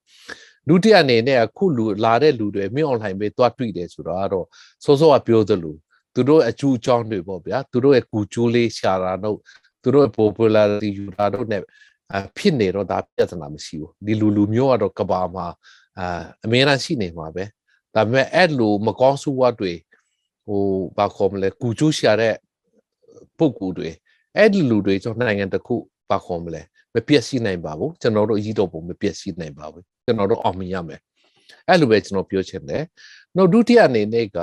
S2: ဒုတိယအနေနဲ့အခုလူလာတဲ့လူတွေမြင့် online ပဲတွားတွေ့တယ်ဆိုတော့ကတော့စောစောကပြောသလို သူတို့အကျိုးအကြောင်းတွေပေါ့ဗျာသူတို့ရဲ့ကူကျိုးလေးရှာတာတော့သူတို့ရဲ့ popularity ယူတာတော့ ਨੇ ဖြစ်နေတော့ဒါပြဿနာမရှိဘူးဒီလူလူမျိုးကတော့ကဘာမှာအာအများအားရှိနေမှာပဲဒါပေမဲ့အဲ့လိုမကောင်းဆိုးဝါးတွေဟိုဘာခေါ်မလဲကူကျိုးရှာတဲ့ပုဂ္ဂိုလ်တွေအဲ့ဒီလူတွေကျွန်တော်နိုင်ငံတစ်ခုဘာခေါ်မလဲမပြည့်စည်နိုင်ပါဘူးကျွန်တော်တို့အရေးတော်ပုံမပြည့်စည်နိုင်ပါဘူးကျွန်တော်တို့အောင်မြင်ရမယ်အဲ့လိုပဲကျွန်တော်ပြောချင်တယ်နောက်ဒုတိယအနေနဲ့က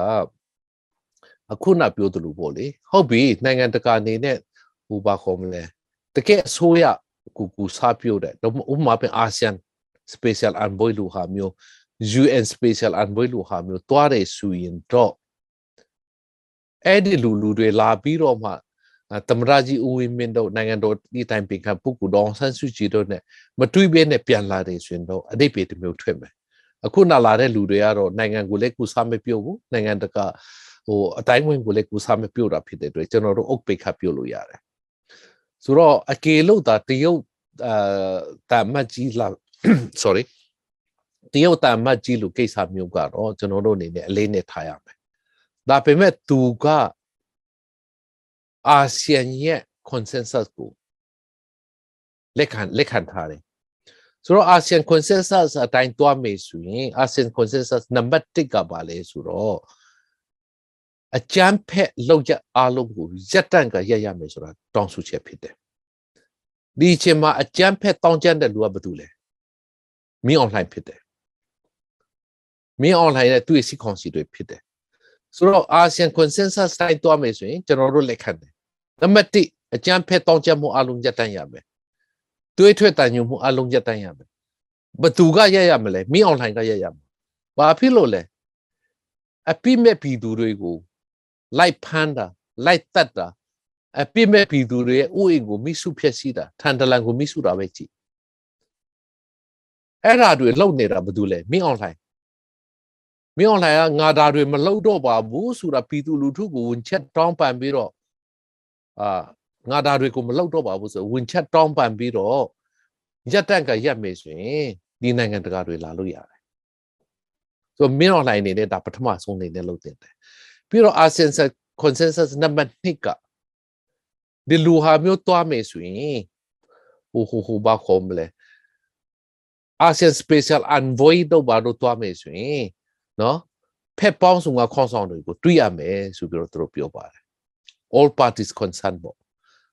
S2: အခုနပြောသလိုပေါ့လေဟုတ်ပြီနိုင်ငံတကာအနေနဲ့ဟိုဘာခေါ်မလဲတကယ်အစိုးရကူကူစားပြုတ်တဲ့တော့ဥပမာပြန်အာဆီယံ special envoy လူဟာမျိုး UN special envoy လူဟာမျိုးတွားတယ်ဆိုရင်တော့အဲ့ဒီလူလူတွေလာပြီးတော့မှသမရကြီးဦးဝင်းမင်းတို့နိုင်ငံတော်ဒီတိုင်းပင်ခံပုဂ္ဂိုလ်တော်ဆန်းစုကြည်တို့ ਨੇ မတွေးဘဲနဲ့ပြန်လာတယ်ဆိုရင်တော့အတိတ်ပေတစ်မျိုးထွက်မယ်အခုနာလာတဲ့လူတွေကတော့နိုင်ငံကိုလည်းကူစားမပြုတ်ဘူးနိုင်ငံတကာ ဟိုအတိုင်းဝင်ကိုလည်းကူစားမပြုတ်တာဖြစ်တဲ့အတွက်ကျွန်တော်တို့အုတ်ပိတ်ခတ်ပြုတ်လို့ရတယ်ဆိုတော့အကေလို့ဒါတရုတ်အာတာမတ်ကြီးလာ sorry တရုတ်တာမတ်ကြီးလို့ကိစ္စမျိုးကတော့ကျွန်တော်တို့အနေနဲ့အလေးနဲ့ထားရမယ်ဒါပေမဲ့သူကအာဆီယံရဲ့ consensus ကိုလက်ခံလက်ခံထားတယ်ဆိုတော့ ASEAN consensus အတိုင်းတွားမယ်ဆိုရင် ASEAN consensus နံပါတ်1ကပါလဲဆိုတော့ အကြမ်းဖက်လောက်ရအားလုံးကိုရက်တန့်ကရက်ရမယ်ဆိုတာတောင်းဆိုချက်ဖြစ်တယ်ဒီအချိန်မှာအကြမ်းဖက်တောင်းကြတဲ့လူကဘာတူလဲမင်း online ဖြစ်တယ်မင်း online နဲ့သူ့ရဲ့စီကွန်စီတွေဖြစ်တယ်ဆိုတော့ ASEAN consensus တိုင်းတွားမယ်ဆိုရင်ကျွန်တော်တို့လက်ခံတယ်နံပါတ်1အကြမ်းဖက်တောင်းကြမှုအလုံးရက်တန့်ရမယ်တွေးထွက်တန်ညွမှုအလုံးရက်တန့်ရမယ်ဘသူကရက်ရမလဲမင်း online ကရက်ရမှာဘာဖြစ်လို့လဲအပိမဲ့ပြည်သူတွေကို လိုက်ဖမ်းတာလိုက်တတ်တာအပြစ်မဲ့ပြည်သူတွေရဲ့ဥအိမ်ကိုမိစုဖျက်ဆီးတာထန်တလန်ကိုမိစုတာပဲကြည့်အဲ့ဓာတွေလုံနေတာဘာလို့လဲမင်း online မင်း online ကငါဓာတွေမလုံတော့ပါဘူးဆိုတာပြည်သူလူထုကိုဝင်ချက်တောင်းပန်ပြီးတော့အာငါဓာတွေကိုမလုံတော့ပါဘူးဆိုဝင်ချက်တောင်းပန်ပြီးတော့ရက်တန့်ကရက်မယ်ဆိုရင်ဒီနိုင်ငံတကာတွေလာလို့ရတယ်ဆိုမင်း online နေနဲ့ဒါပထမဆုံးနေနဲ့လုပ်တင်တယ် ပြီးတော့ ASEAN consensus နံပါတ်2ကဒီလူဟာမျိုးတွားမယ်ဆိုရင်ဟိုဟိုဟိုဘာခေါ်မလဲ ASEAN special envoy တော့ဘာလို့တွားမယ်ဆိုရင်နော်ဖက်ပေါင်းစုံကခေါင်းဆောင်တွေကိုတွေ့ရမယ်ဆိုပြီးတော့သူတို့ပြောပါတယ် all parties concerned ပေါ့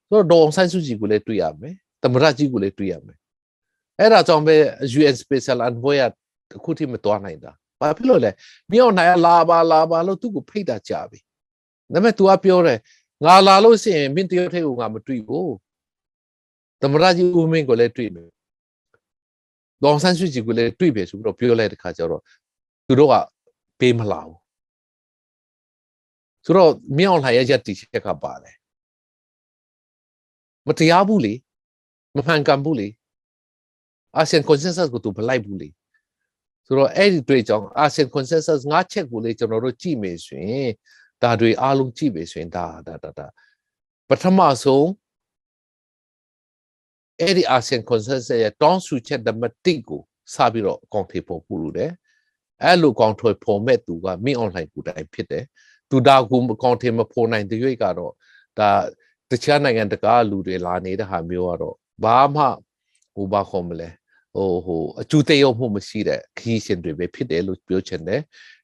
S2: ဆိုတော့ဒေါအောင်ဆန်းစုကြည်ကိုလည်းတွေ့ရမယ်သမရကြီးကိုလည်းတွေ့ရမယ်အဲ့ဒါကြောင့်ပဲ UN special envoy ကအခုထိမတွားနိုင်တာ ဘာဖြစ်လို့လဲမြောက်နိုင်လာပါလာပါလို့သူ့ကိုဖိတ်တာကြာပြီဒါပေမဲ့ तू ကပြောတယ်ငါလာလို့ရှိရင်မင်းတရုတ်ထိပ်ကိုငါမတွေ့ဘူးသမရကြီးဦးမင်းကိုလည်းတွေ့မယ်ဒေါန်ဆန်းစုကြည်ကိုလည်းတွေ့ပြီဆိုပြီးတော့ပြောလိုက်တဲ့ခါကျတော့သူတို့ကပေးမလာဘူးဆိုတော့မြောက်လှရဲ့ရက်တီချက်ကပါတယ်မတရားဘူးလေမမှန်ကန်ဘူးလေအာဆီယံ consensus ကိုသူမလိုက်ဘူးလေ ဆိုတော့အဲ့ဒီတွေ့ကြောင်းအာဆီယံ consensus ငါးချက်ကိုလေကျွန်တော်တို့ကြည့်မယ်ဆိုရင်ဒါတွေအားလုံးကြည့်ပြီဆိုရင်ဒါဒါဒါဒါပထမဆုံးအဲ့ဒီ ASEAN consensus ရဲ့တောင်းဆိုချက်နံပါတ်1ကိုစပြီးတော့အကောင့်ထေဖို့ပြုလို့တယ်အဲ့လိုအကောင့်ထွေဖော်မဲ့သူကမင်း online ကိုတိုင်ဖြစ်တယ်သူဒါကူအကောင့်ထေမဖော်နိုင်တဲ့ရွေးကတော့ဒါတခြားနိုင်ငံတကာလူတွေလာနေတဲ့ဟာမျိုးကတော့ဘာမှဟိုဘာခေါ်မလဲ ဟိုဟိုအကျူတရုံမှုမရှိတဲ့ခရီးရှင်တွေပဲဖြစ်တယ်လို့ပြောချင်တယ်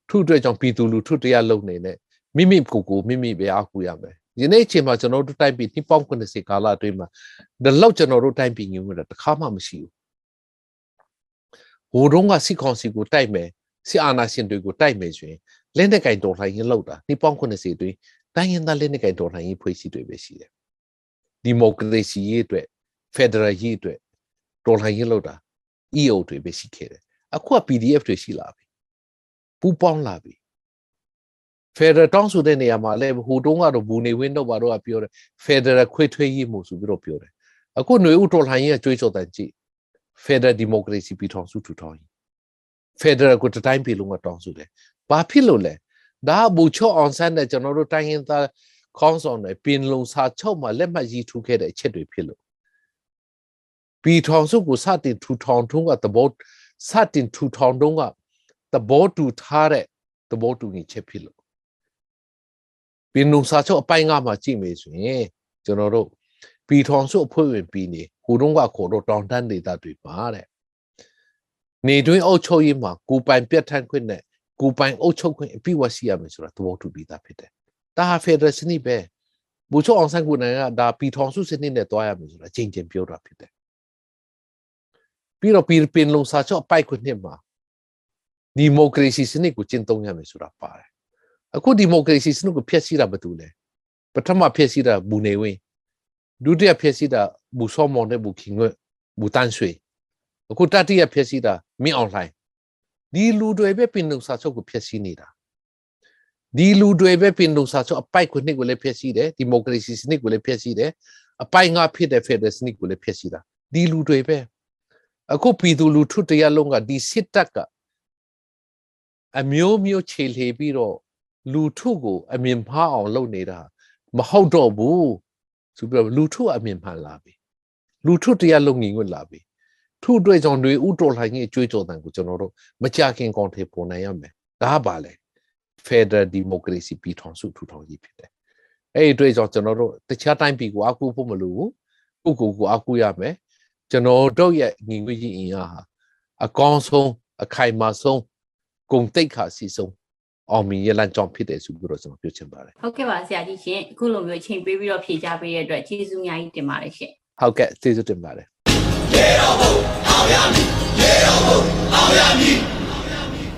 S2: ထုအတွက်ကြောင့်ပြည်သူလူထုတရားလုံနေတဲ့မိမိကိုယ်ကိုမိမိပဲအားကိုးရမယ်ယနေ့အချိန်မှာကျွန်တော်တို့တိုင်းပြည်နှစ်ပေါင်း90ကာလအတွင်းမှာဒီလောက်ကျွန်တော်တို့တိုင်းပြည်ငြိမ်နေတာတစ်ခါမှမရှိဘူးဟိုတုန်းကစစ်ကောင်စီကိုတိုက်မယ်စစ်အာဏာရှင်တွေကိုတိုက်မယ်ဆိုရင်လက်နက်ကင်တော်လှန်ရေးလောက်တာနှစ်ပေါင်း90အတွင်းတိုင်းရင်းသားလက်နက်ကင်တော်လှန်ရေးဖွဲ့စည်းတွေပဲရှိတယ်ဒီမိုကရေစီရေးအတွက်ဖက်ဒရယ်ရေးအတွက်တော်လှန်ရေးလောက်တာ EO တွေပဲရှိခဲ့တယ်အခုက PDF တွေရှိလာပြီပူပေါင်းလာပြီဖက်ဒရယ်တောင်းဆိုတဲ့နေရာမှာလည်းဟိုတုန်းကတော့ဘူနေဝင်းတော့ဘာတော့ပြောတယ်ဖက်ဒရယ်ခွေထွေးရေးမှုဆိုပြီးတော့ပြောတယ်အခုຫນွေဥတော်လှန်ရေးကကြွေးကြော်တန်ကြည့်ဖက်ဒရယ်ဒီမိုကရေစီပြည်ထောင်စုထူထောင်ရေးဖက်ဒရယ်ကိုတစ်တိုင်းပြည်လုံးကတောင်းဆိုတယ်ဘာဖြစ်လို့လဲဒါကဘူချော့အောင်ဆန်းတဲ့ကျွန်တော်တို့တိုင်းရင်းသားခေါင်းဆောင်တွေပင်လုံစာချုပ်မှာလက်မှတ်ရေးထိုးခဲ့တဲ့အချက်တွေဖြစ်လို့ ပြည်ထောင်စုကိုစတင်ထူထောင်ထုံးကသဘောစတင်ထူထောင်တုံးကသဘောတူထားတဲ့သဘောတူညီချက်ဖြစ်လို့ပင်လုံစာချုပ်အပိုင်းငါမှာကြည့်မယ်ဆိုရင်ကျွန်တော်တို့ပြည်ထောင်စုအဖွဲ့ဝင်ပြည်နေဟိုတုန်းကခေါ်တော့တောင်တန်းဒေသတွေပါတဲ့နေတွင်းအုပ်ချုပ်ရေးမှာကိုပိုင်ပြတ်ထန်းခွင့်နဲ့ကိုပိုင်အုပ်ချုပ်ခွင့်အပြည့်အဝရှိရမယ်ဆိုတာသဘောတူပြီးသားဖြစ်တယ်။ဒါဟာဖက်ဒရယ်စနစ်ပဲဘူချုပ်အောင်ဆန်းကိုနိုင်ကဒါပြည်ထောင်စုစနစ်နဲ့တွားရမယ်ဆိုတာချင်းချင်းပြောတာဖြစ်တယ်။ ပြီးတော့ပြည်ပင်လုံစာချုပ်အပိုက်ခွင့်နှစ်မှာဒီမိုကရေစီစနစ်ကိုကျင့်သုံးရမယ်ဆိုတာပါတယ်အခုဒီမိုကရေစီစနစ်ကိုဖျက်ဆီးတာဘာတူလဲပထမဖျက်ဆီးတာဘူနေဝင်းဒုတိယဖျက်ဆီးတာဘူစောမောင်နဲ့ဘူခင်ငွေဘူတန်းရွှေအခုတတိယဖျက်ဆီးတာမင်းအောင်လှိုင်ဒီလူတွေပဲပင်လုံစာချုပ်ကိုဖျက်ဆီးနေတာဒီလူတွေပဲပင်လုံစာချုပ်အပိုက်ခွနှစ်ကိုလည်းဖျက်ဆီးတယ်ဒီမိုကရေစီစနစ်ကိုလည်းဖျက်ဆီးတယ်အပိုက်ငါဖြစ်တဲ့ဖက်ဒရယ်စနစ်ကိုလည်းဖျက်ဆီးတာဒီလူတွေပဲ အခုပြည်သူလူထုတရားလုံးကဒီစစ်တပ်ကအမျိုးမျိုးခြေလှေပြီးတော့လူထုကို အမြင်မှားအောင်လုပ်နေတာမဟုတ်တော့ဘူးဆိုပြီးတော့လူထုအမြင်မှန်လာပြီလူထုတရားလုံးငင်ွတ်လာပြီထုအတွက်ကြောင့်တွေဥတော်လှိုင်းကြီးအကျွေးကြော်တန်ကိုကျွန်တော်တို့မကြခင်ကောင်းထေပေါ်နိုင်ရမယ်ဒါကပါလေ Federal Democracy ပြည်ထောင်စုထူထောင်ရေးဖြစ်တယ်အဲ့ဒီအတွက်ကြောင့်ကျွန်တော်တို့တခြားတိုင်းပြည်ကိုအကူဖို့မလိုဘူးကိုယ့်ကိုယ်ကိုအကူရမယ် ကျွန်တော်တို့ရဲ့ငင်ွေးကြီးအင်အားဟာအကောင်းဆုံးအခိုင်အမာဆုံးဂုံတိတ်ခါစီဆုံးအောင်မြင်ရလမ်းကြောင်းဖြစ်တယ်ဆိုပြီးတော့ကျွန်တော်ပြောချင်ပါတယ်
S1: ဟုတ်ကဲ့ပါဆရာကြီးရှင်အခုလိုမျိုးအချိန်ပေးပြီးတော့ဖြေကြားပေးတဲ့အတွက်ကျေးဇူးအများကြီးတင်ပါတယ်ရှင်
S2: ဟုတ်ကဲ့ကျေးဇူးတင်ပါတယ်
S3: ရေတော်ဘုံ
S2: အောင်ရမည်ရေတော်ဘုံအောင်ရမည်